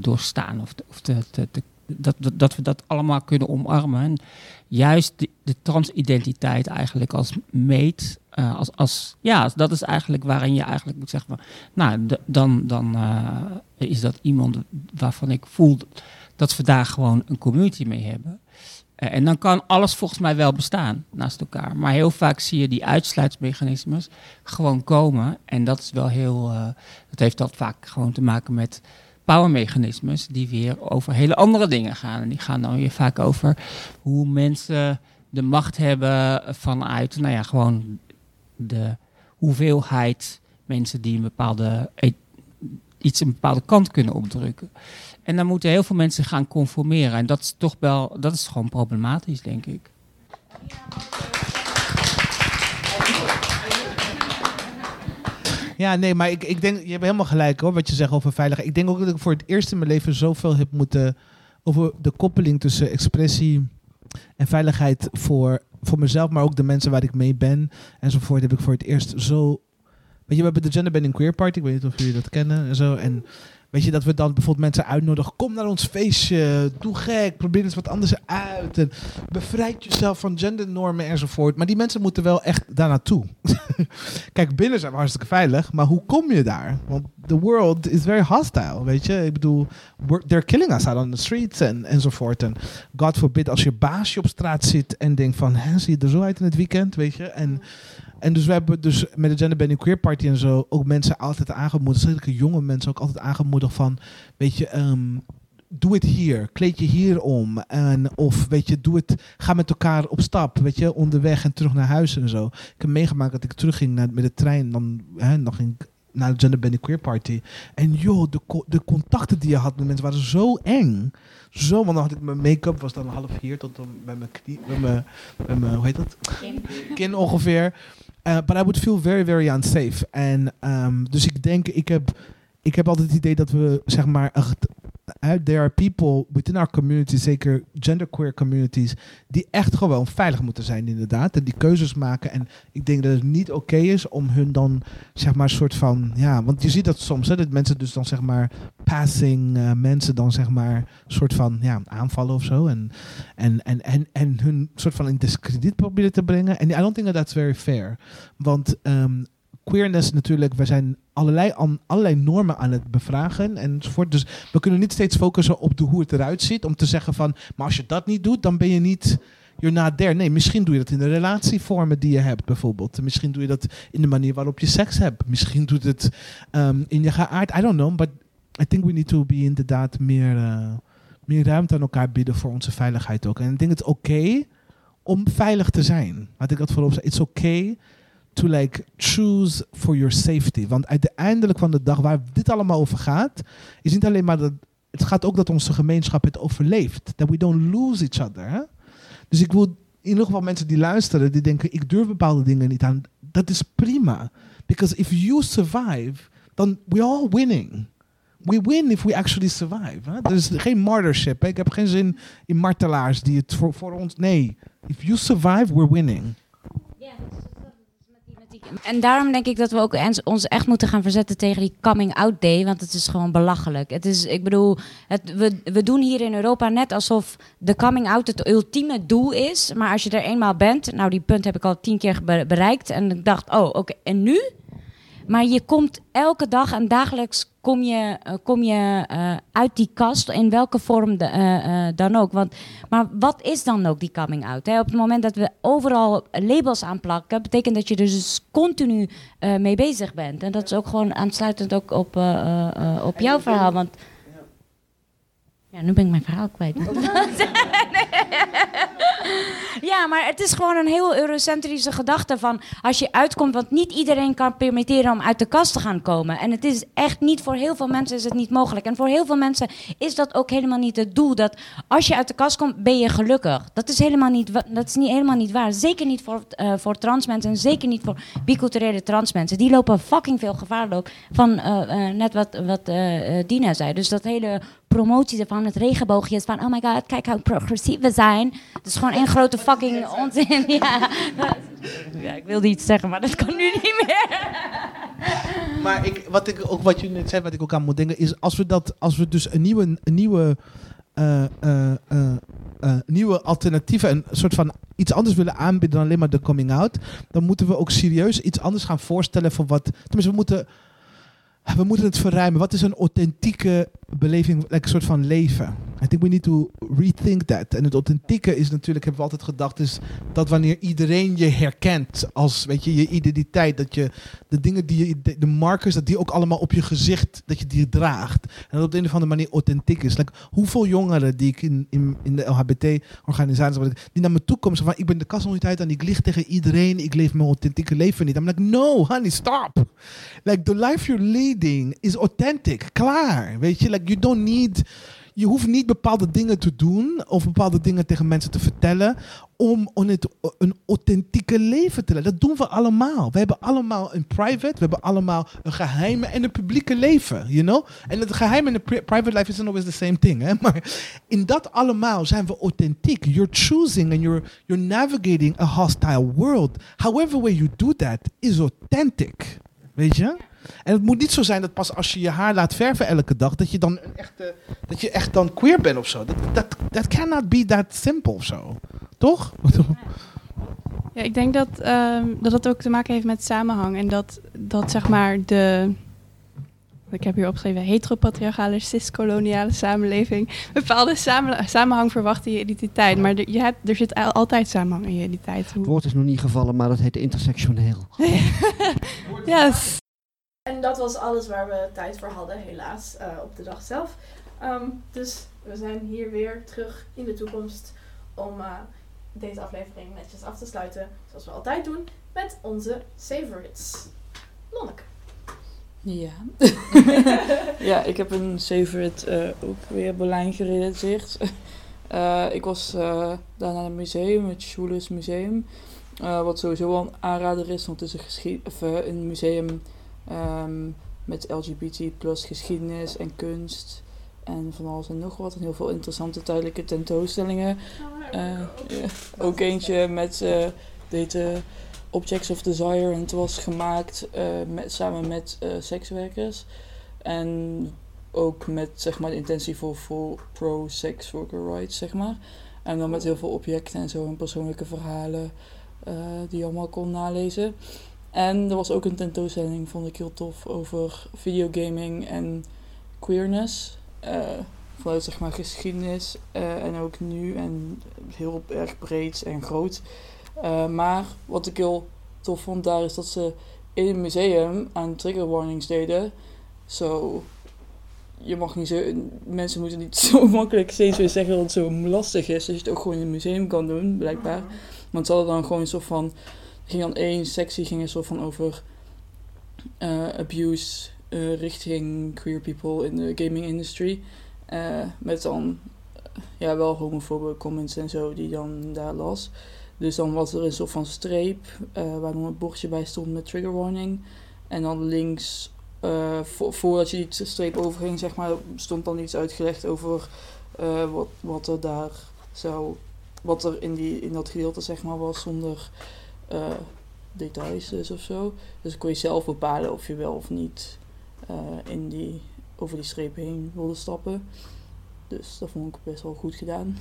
doorstaan of, te, of te dat, dat, dat, we dat allemaal kunnen omarmen. En juist de, de transidentiteit eigenlijk als meet, uh, als, als, ja, dat is eigenlijk waarin je eigenlijk moet zeggen, nou, dan, dan uh, is dat iemand waarvan ik voel dat we daar gewoon een community mee hebben. Uh, en dan kan alles volgens mij wel bestaan naast elkaar. Maar heel vaak zie je die uitsluitsmechanismes gewoon komen. En dat is wel heel, dat heeft dat vaak gewoon te maken met powermechanismes die weer over hele andere dingen gaan. En die gaan dan weer vaak over hoe mensen de macht hebben vanuit, nou ja, gewoon de hoeveelheid mensen die een bepaalde iets een bepaalde kant kunnen opdrukken. En dan moeten heel veel mensen gaan conformeren. En dat is toch wel, dat is gewoon problematisch, denk ik. Nee, maar ik, ik denk, je hebt helemaal gelijk hoor, wat je zegt over veiligheid. Ik denk ook dat ik voor het eerst in mijn leven zoveel heb moeten over de koppeling tussen expressie en veiligheid voor, voor mezelf, maar ook de mensen waar ik mee ben enzovoort, heb ik voor het eerst zo. Weet je, we hebben de Gender Bending Queer Party, ik weet niet of jullie dat kennen en zo. En Weet je, dat we dan bijvoorbeeld mensen uitnodigen. Kom naar ons feestje. Doe gek. Probeer eens wat anders uit. En bevrijd jezelf van gendernormen enzovoort. Maar die mensen moeten wel echt daar naartoe. Kijk, binnen zijn we hartstikke veilig. Maar hoe kom je daar? Want the world is very hostile. Weet je, ik bedoel, they're killing us out on the streets en, enzovoort. En God forbid als je baasje op straat zit en denkt van, hè, zie je er zo uit in het weekend, weet je. En en dus we hebben dus met de Gender Bending Queer Party en zo ook mensen altijd aangemoedigd, zeker jonge mensen ook altijd aangemoedigd van, weet je, um, doe het hier, kleed je hier om. En, of weet je, doe het, ga met elkaar op stap, weet je, onderweg en terug naar huis en zo. Ik heb meegemaakt dat ik terugging met de trein, dan, hè, dan ging ik naar de Gender Bending Queer Party. En joh, de, de contacten die je had met mensen waren zo eng. Zo, want dan had ik mijn make-up, was dan half hier tot dan bij mijn knie, bij mijn, bij mijn, hoe heet dat? Kin, Kin ongeveer. Uh, but I would feel very, very unsafe. En um, dus ik denk, ik heb, ik heb altijd het idee dat we, zeg maar, echt there are people within our community, zeker genderqueer communities, die echt gewoon veilig moeten zijn inderdaad. En die keuzes maken. En ik denk dat het niet oké is om hun dan, zeg maar, soort van, ja, want je ziet dat soms, hè, dat mensen dus dan, zeg maar, passing uh, mensen dan, zeg maar, soort van, ja, aanvallen of zo. En, en, en, en, en hun soort van in discrediet proberen te brengen. En I don't think that that's very fair. Want um, queerness natuurlijk, we zijn allerlei, allerlei normen aan het bevragen enzovoort. Dus we kunnen niet steeds focussen op de, hoe het eruit ziet. Om te zeggen van, maar als je dat niet doet, dan ben je niet... You're not there. Nee, misschien doe je dat in de relatievormen die je hebt, bijvoorbeeld. Misschien doe je dat in de manier waarop je seks hebt. Misschien doet het um, in je geaard. I don't know, but I think we need to be inderdaad meer, uh, meer ruimte aan elkaar bieden voor onze veiligheid ook. En ik denk het oké om veilig te zijn. Wat ik dat voorop zei. It's okay to like choose for your safety. Want uiteindelijk van de dag waar dit allemaal over gaat, is niet alleen maar dat. Het gaat ook dat onze gemeenschap het overleeft. Dat we don't lose each other. Dus ik wil in ieder geval mensen die luisteren, die denken: ik durf bepaalde dingen niet aan. Dat is prima. Because if you survive, dan we all winning. We win if we actually survive. Hè? Is geen martyrship. Ik heb geen zin in martelaars die het voor, voor ons. Nee. If you survive, we're winning. Ja, En daarom denk ik dat we ook ons echt moeten gaan verzetten tegen die coming out day. Want het is gewoon belachelijk. Het is, ik bedoel, het, we, we doen hier in Europa net alsof de coming out het ultieme doel is. Maar als je er eenmaal bent, nou die punt heb ik al tien keer be- bereikt. En ik dacht, oh oké, en nu? Maar je komt elke dag en dagelijks kom je, eh, kom je eh, uit die kast, in welke vorm de- eh, dan ook. Want, maar wat is dan ook die coming out? Hè? Op het moment dat we overal labels aanplakken, betekent dat je er dus continu mee bezig bent. En dat is ook gewoon aansluitend ook op, op jouw verhaal. Want ja, nu ben ik mijn verhaal kwijt. ja, maar het is gewoon een heel eurocentrische gedachte van als je uitkomt, want niet iedereen kan permitteren om uit de kast te gaan komen. En het is echt niet voor heel veel mensen is het niet mogelijk. En voor heel veel mensen is dat ook helemaal niet het doel. Dat als je uit de kast komt, ben je gelukkig. Dat is helemaal niet, dat is niet, helemaal niet waar. Zeker niet voor, eh, voor trans mensen en zeker niet voor biculturele trans mensen. Die lopen fucking veel gevaar van eh, eh, net wat, wat Dina zei. Dus dat hele promotie van het regenboogje van oh my god, kijk hoe progressief we zijn. Het is gewoon één grote fucking onzin. Ja. ja, ik wilde iets zeggen, maar dat kan nu niet meer. Maar ik, wat, ik, ook wat je net zei, wat ik ook aan moet denken, is als we, dat, als we dus een nieuwe, een nieuwe, eh, eh, eh, nieuwe alternatieven, een soort van iets anders willen aanbieden dan alleen maar de coming out, dan moeten we ook serieus iets anders gaan voorstellen van wat. Tenminste, we moeten, we moeten het verruimen. Wat is een authentieke beleving, like, een soort van leven? I think we need to rethink that. En het authentieke is natuurlijk, hebben we altijd gedacht, is dat wanneer iedereen je herkent als, weet je, je identiteit, dat je de dingen die je, de, markers, dat die ook allemaal op je gezicht, dat je die draagt. En dat op de een of andere manier authentiek is. Like, hoeveel jongeren die ik in, in, de LHBT-organisatie, die naar me toe komen, van, ik ben de kast nog niet uit en ik lieg tegen iedereen, ik leef mijn authentieke leven niet. I'm like, no, honey, stop. Like, the life you're leading is authentic, klaar. Weet je, like, you don't need... Je hoeft niet bepaalde dingen te doen of bepaalde dingen tegen mensen te vertellen om een authentieke leven te leiden. Dat doen we allemaal. We hebben allemaal een private, we hebben allemaal een geheime en een publieke leven, you know? En het geheim en de pri- private life isn't always the same thing, hè? Maar in dat allemaal zijn we authentiek. You're choosing and you're, you're navigating a hostile world. However way you do that is authentic. Weet je? En het moet niet zo zijn dat pas als je je haar laat verven elke dag, dat je dan een echte, dat je echt dan queer bent of zo. Dat, dat, that cannot be that simple of zo. Toch? Ja, ik denk dat, ehm, dat het ook te maken heeft met samenhang. En dat, dat zeg maar de. Ik heb hier opgeschreven: heteropatriarchale, cis-koloniale samenleving. bepaalde samen, samenhang verwacht in je identiteit. Maar er, je hebt, er zit al- altijd samenhang in je identiteit. Het woord is nog niet gevallen, maar dat heet intersectioneel. Yes. En dat was alles waar we tijd voor hadden, helaas, eh, op de dag zelf. Ehm, dus we zijn hier weer terug in de toekomst om eh, deze aflevering netjes af te sluiten, zoals we altijd doen, met onze favorites. Lonneke. Ja. ja, ik heb een favorite eh, ook weer Berlijn gerelateerd. Eh, ik was eh, daar naar het museum, het Schules Museum. wat sowieso wel een aanrader is, want het is een, of, een museum ehm, met LGBT plus geschiedenis en kunst. En van alles en nog wat. En heel veel interessante tijdelijke tentoonstellingen. Eh, ja, ook eentje met deze Objects of Desire. En het was gemaakt eh, met, samen met sekswerkers. En ook met zeg maar, de intentie voor, voor pro-sex worker rights, zeg maar. En dan met heel veel objecten en zo en persoonlijke verhalen die je allemaal kon nalezen. En er was ook een tentoonstelling, vond ik heel tof, over videogaming en queerness. eh, vanuit zeg maar geschiedenis eh, en ook nu en heel erg breed en groot. Eh, maar wat ik heel tof vond daar is dat ze in het museum aan trigger warnings deden. Zo, je mag niet zo, mensen moeten niet zo makkelijk steeds weer zeggen dat het zo lastig is. Dat je het ook gewoon in het museum kan doen, blijkbaar. Want ze hadden dan gewoon een soort van, ging dan één sectie ging een soort van over eh, abuse eh, richting queer people in de gaming industry. Eh, met dan ja, wel homofobe comments en zo die dan daar las. Dus dan was er een soort van streep waar dan een bordje bij stond met trigger warning. En dan links, vo- voordat je die streep overging, zeg maar, stond dan iets uitgelegd over wat, wat er daar zou, wat er in, die, in dat gedeelte zeg maar was zonder, eh, details dus of zo. Dus kon je zelf bepalen of je wel of niet eh, in die, over die strepen heen wilde stappen. Dus dat vond ik best wel goed gedaan.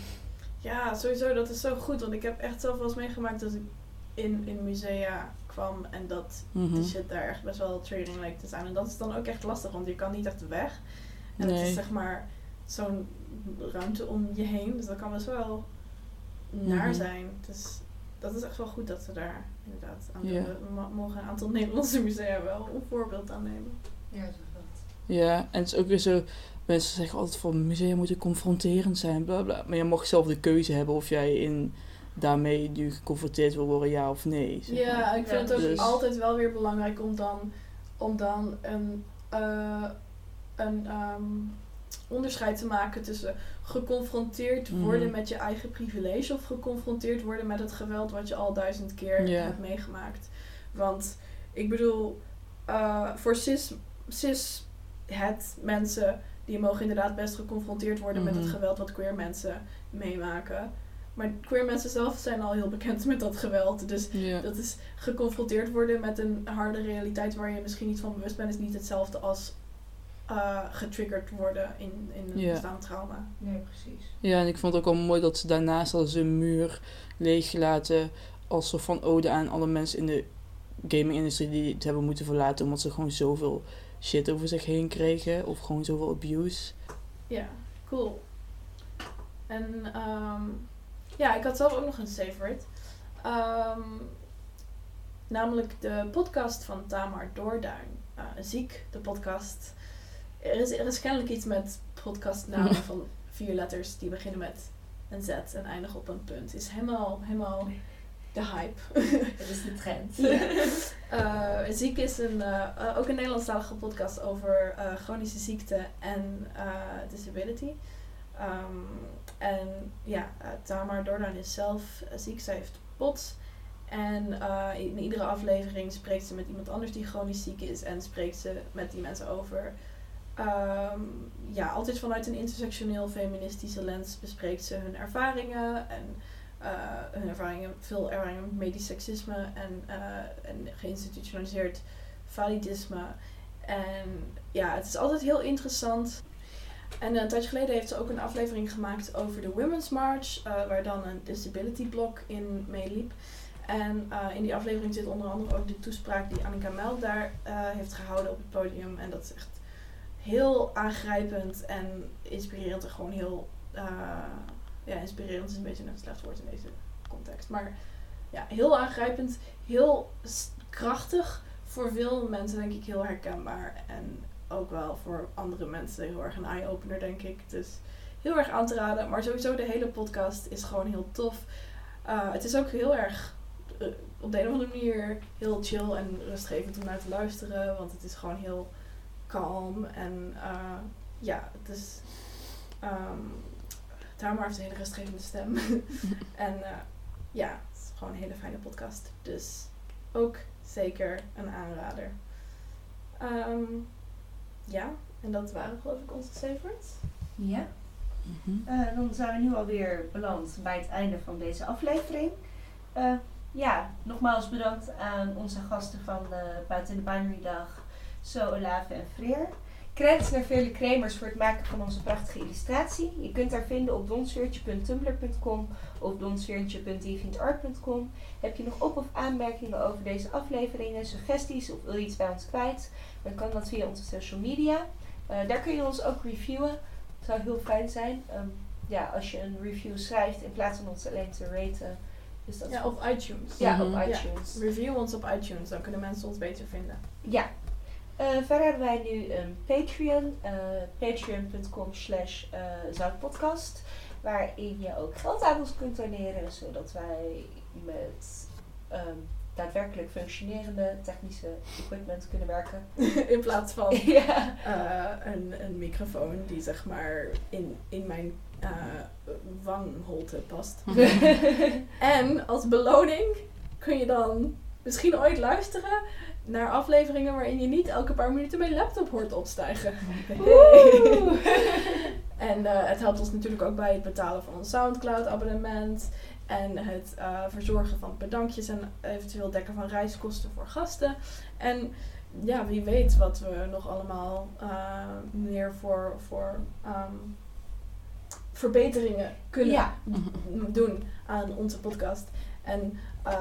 Ja, sowieso, dat is zo goed. Want ik heb echt zelf wel eens meegemaakt dat ik in, in musea kwam en dat Mhm. de shit daar echt best wel triggering leek te zijn. En dat is dan ook echt lastig, want je kan niet echt weg. En het is zeg maar zo'n ruimte om je heen. Dus dat kan best wel naar Mhm. zijn. Dus dat is echt wel goed dat ze daar inderdaad aan Ja. we mo- mogen een aantal Nederlandse musea wel een voorbeeld aan nemen. Ja, dat. Ja, en het is ook weer zo. Mensen zeggen altijd van musea moeten confronterend zijn, bla bla. Maar je mag zelf de keuze hebben of jij in daarmee nu geconfronteerd wil worden, ja of nee. zeg maar. Ja, ik vind het ook Dus- altijd wel weer belangrijk om dan, om dan een, eh, een ehm, onderscheid te maken tussen geconfronteerd Mhm. worden met je eigen privilege of geconfronteerd worden met het geweld wat je al duizend keer hebt meegemaakt. Want ik bedoel, eh, voor cis, cis het mensen, die mogen inderdaad best geconfronteerd worden met Mhm. het geweld wat queer mensen meemaken. Maar queer mensen zelf zijn al heel bekend met dat geweld. Dus dat is geconfronteerd worden met een harde realiteit waar je misschien niet van bewust bent, is niet hetzelfde als eh, getriggerd worden in, in een Ja. bestaand trauma. Nee, precies. Ja, en ik vond het ook wel mooi dat ze daarnaast hadden ze een muur leeggelaten als soort van ode aan alle mensen in de gaming-industrie die het hebben moeten verlaten omdat ze gewoon zoveel shit over zich heen kregen of gewoon zoveel abuse. Ja, cool. En ehm, ja, ik had zelf ook nog een favorite. Ehm, namelijk de podcast van Tamar Doorduin. Eh, Ziek, de podcast. Er is, er is kennelijk iets met podcastnamen van vier letters die beginnen met een Z en eindigen op een punt. Is helemaal, helemaal de hype. Dat is de trend. Eh, Ziek is een, eh, ook een Nederlandstalige podcast over chronische ziekte en disability. Ehm, en ja, Tamar Dordan is zelf ziek. Zij heeft POTS. En in iedere aflevering spreekt ze met iemand anders die chronisch ziek is. En spreekt ze met die mensen over. Ehm, ja, altijd vanuit een intersectioneel feministische lens bespreekt ze hun ervaringen. En eh, hun ervaringen, veel ervaringen met seksisme en, eh, en geïnstitutionaliseerd validisme. En ja, het is altijd heel interessant. En een tijdje geleden heeft ze ook een aflevering gemaakt over de Women's March, eh, waar dan een disability blok in meeliep. En in die aflevering zit onder andere ook de toespraak die Annika Mel daar heeft gehouden op het podium. En dat is heel aangrijpend en inspirerend en gewoon heel... eh, ja, inspirerend is een beetje een slecht woord in deze context. Maar ja, heel aangrijpend, heel krachtig. Voor veel mensen denk ik heel herkenbaar. En ook wel voor andere mensen heel erg een eye-opener, denk ik. Dus heel erg aan te raden. Maar sowieso de hele podcast is gewoon heel tof. Uh, het is ook heel erg uh, op de een of andere manier heel chill en rustgevend om naar te luisteren. Want het is gewoon heel kalm. En uh, ja, het is... Um, Tamar heeft een hele rustgevende stem. en uh, ja, het is gewoon een hele fijne podcast. Dus ook zeker een aanrader. Um, ja, en dat waren geloof ik onze favorites. Ja. Mm-hmm. Uh, dan zijn we nu alweer beland bij het einde van deze aflevering. Uh, ja, nogmaals bedankt aan onze gasten van uh, Buiten de Binary Dag, So, Olave en Freer. Credits naar Vele Kremers voor het maken van onze prachtige illustratie. Je kunt haar vinden op donsfeertje.tumblr.com of donsfeertje.deviantart.com. Heb je nog op- of aanmerkingen over deze afleveringen, suggesties of wil je iets bij ons kwijt? Dan kan dat via onze social media. Uh, daar kun je ons ook reviewen. Het zou heel fijn zijn. Um, ja, als je een review schrijft in plaats van ons alleen te raten. Dus dat ja, op iTunes. Ja, op iTunes. Ja, review ons op iTunes, dan kunnen mensen ons beter vinden. Ja. Uh, verder hebben wij nu een Patreon, uh, patreon.com slash uh, zoutpodcast, waarin je ook geld aan ons kunt doneren, zodat wij met um, daadwerkelijk functionerende technische equipment kunnen werken. in plaats van ja. uh, een, een microfoon die zeg maar in, in mijn uh, wangholte past. en als beloning kun je dan misschien ooit luisteren naar afleveringen waarin je niet elke paar minuten mijn laptop hoort opstijgen. en uh, het helpt ons natuurlijk ook bij het betalen van ons Soundcloud abonnement. En het eh, verzorgen van bedankjes en eventueel dekken van reiskosten voor gasten. En ja, wie weet wat we nog allemaal eh, meer voor, voor ehm, verbeteringen kunnen Ja. doen aan onze podcast. En eh,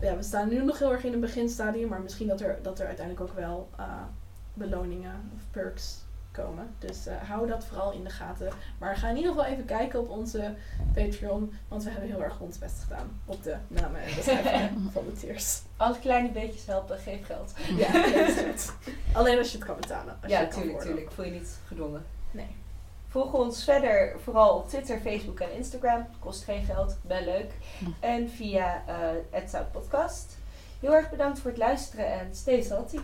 ja, we staan nu nog heel erg in een beginstadium, maar misschien dat er, dat er uiteindelijk ook wel eh, beloningen of perks komen. Dus eh, hou dat vooral in de gaten. Maar ga in ieder geval even kijken op onze Patreon, want we hebben heel erg ons best gedaan op de namen en beschrijvingen van de tiers. Alle kleine beetjes helpen, geef geld. Ja, dat is het. Alleen als je het kan betalen. Als je Ja, het kan tuurlijk, tuurlijk. Voel je niet gedwongen. Nee. Volg ons verder vooral op Twitter, Facebook en Instagram. Kost geen geld, wel leuk. En via eh het Podcast. Heel erg bedankt voor het luisteren en stay salty.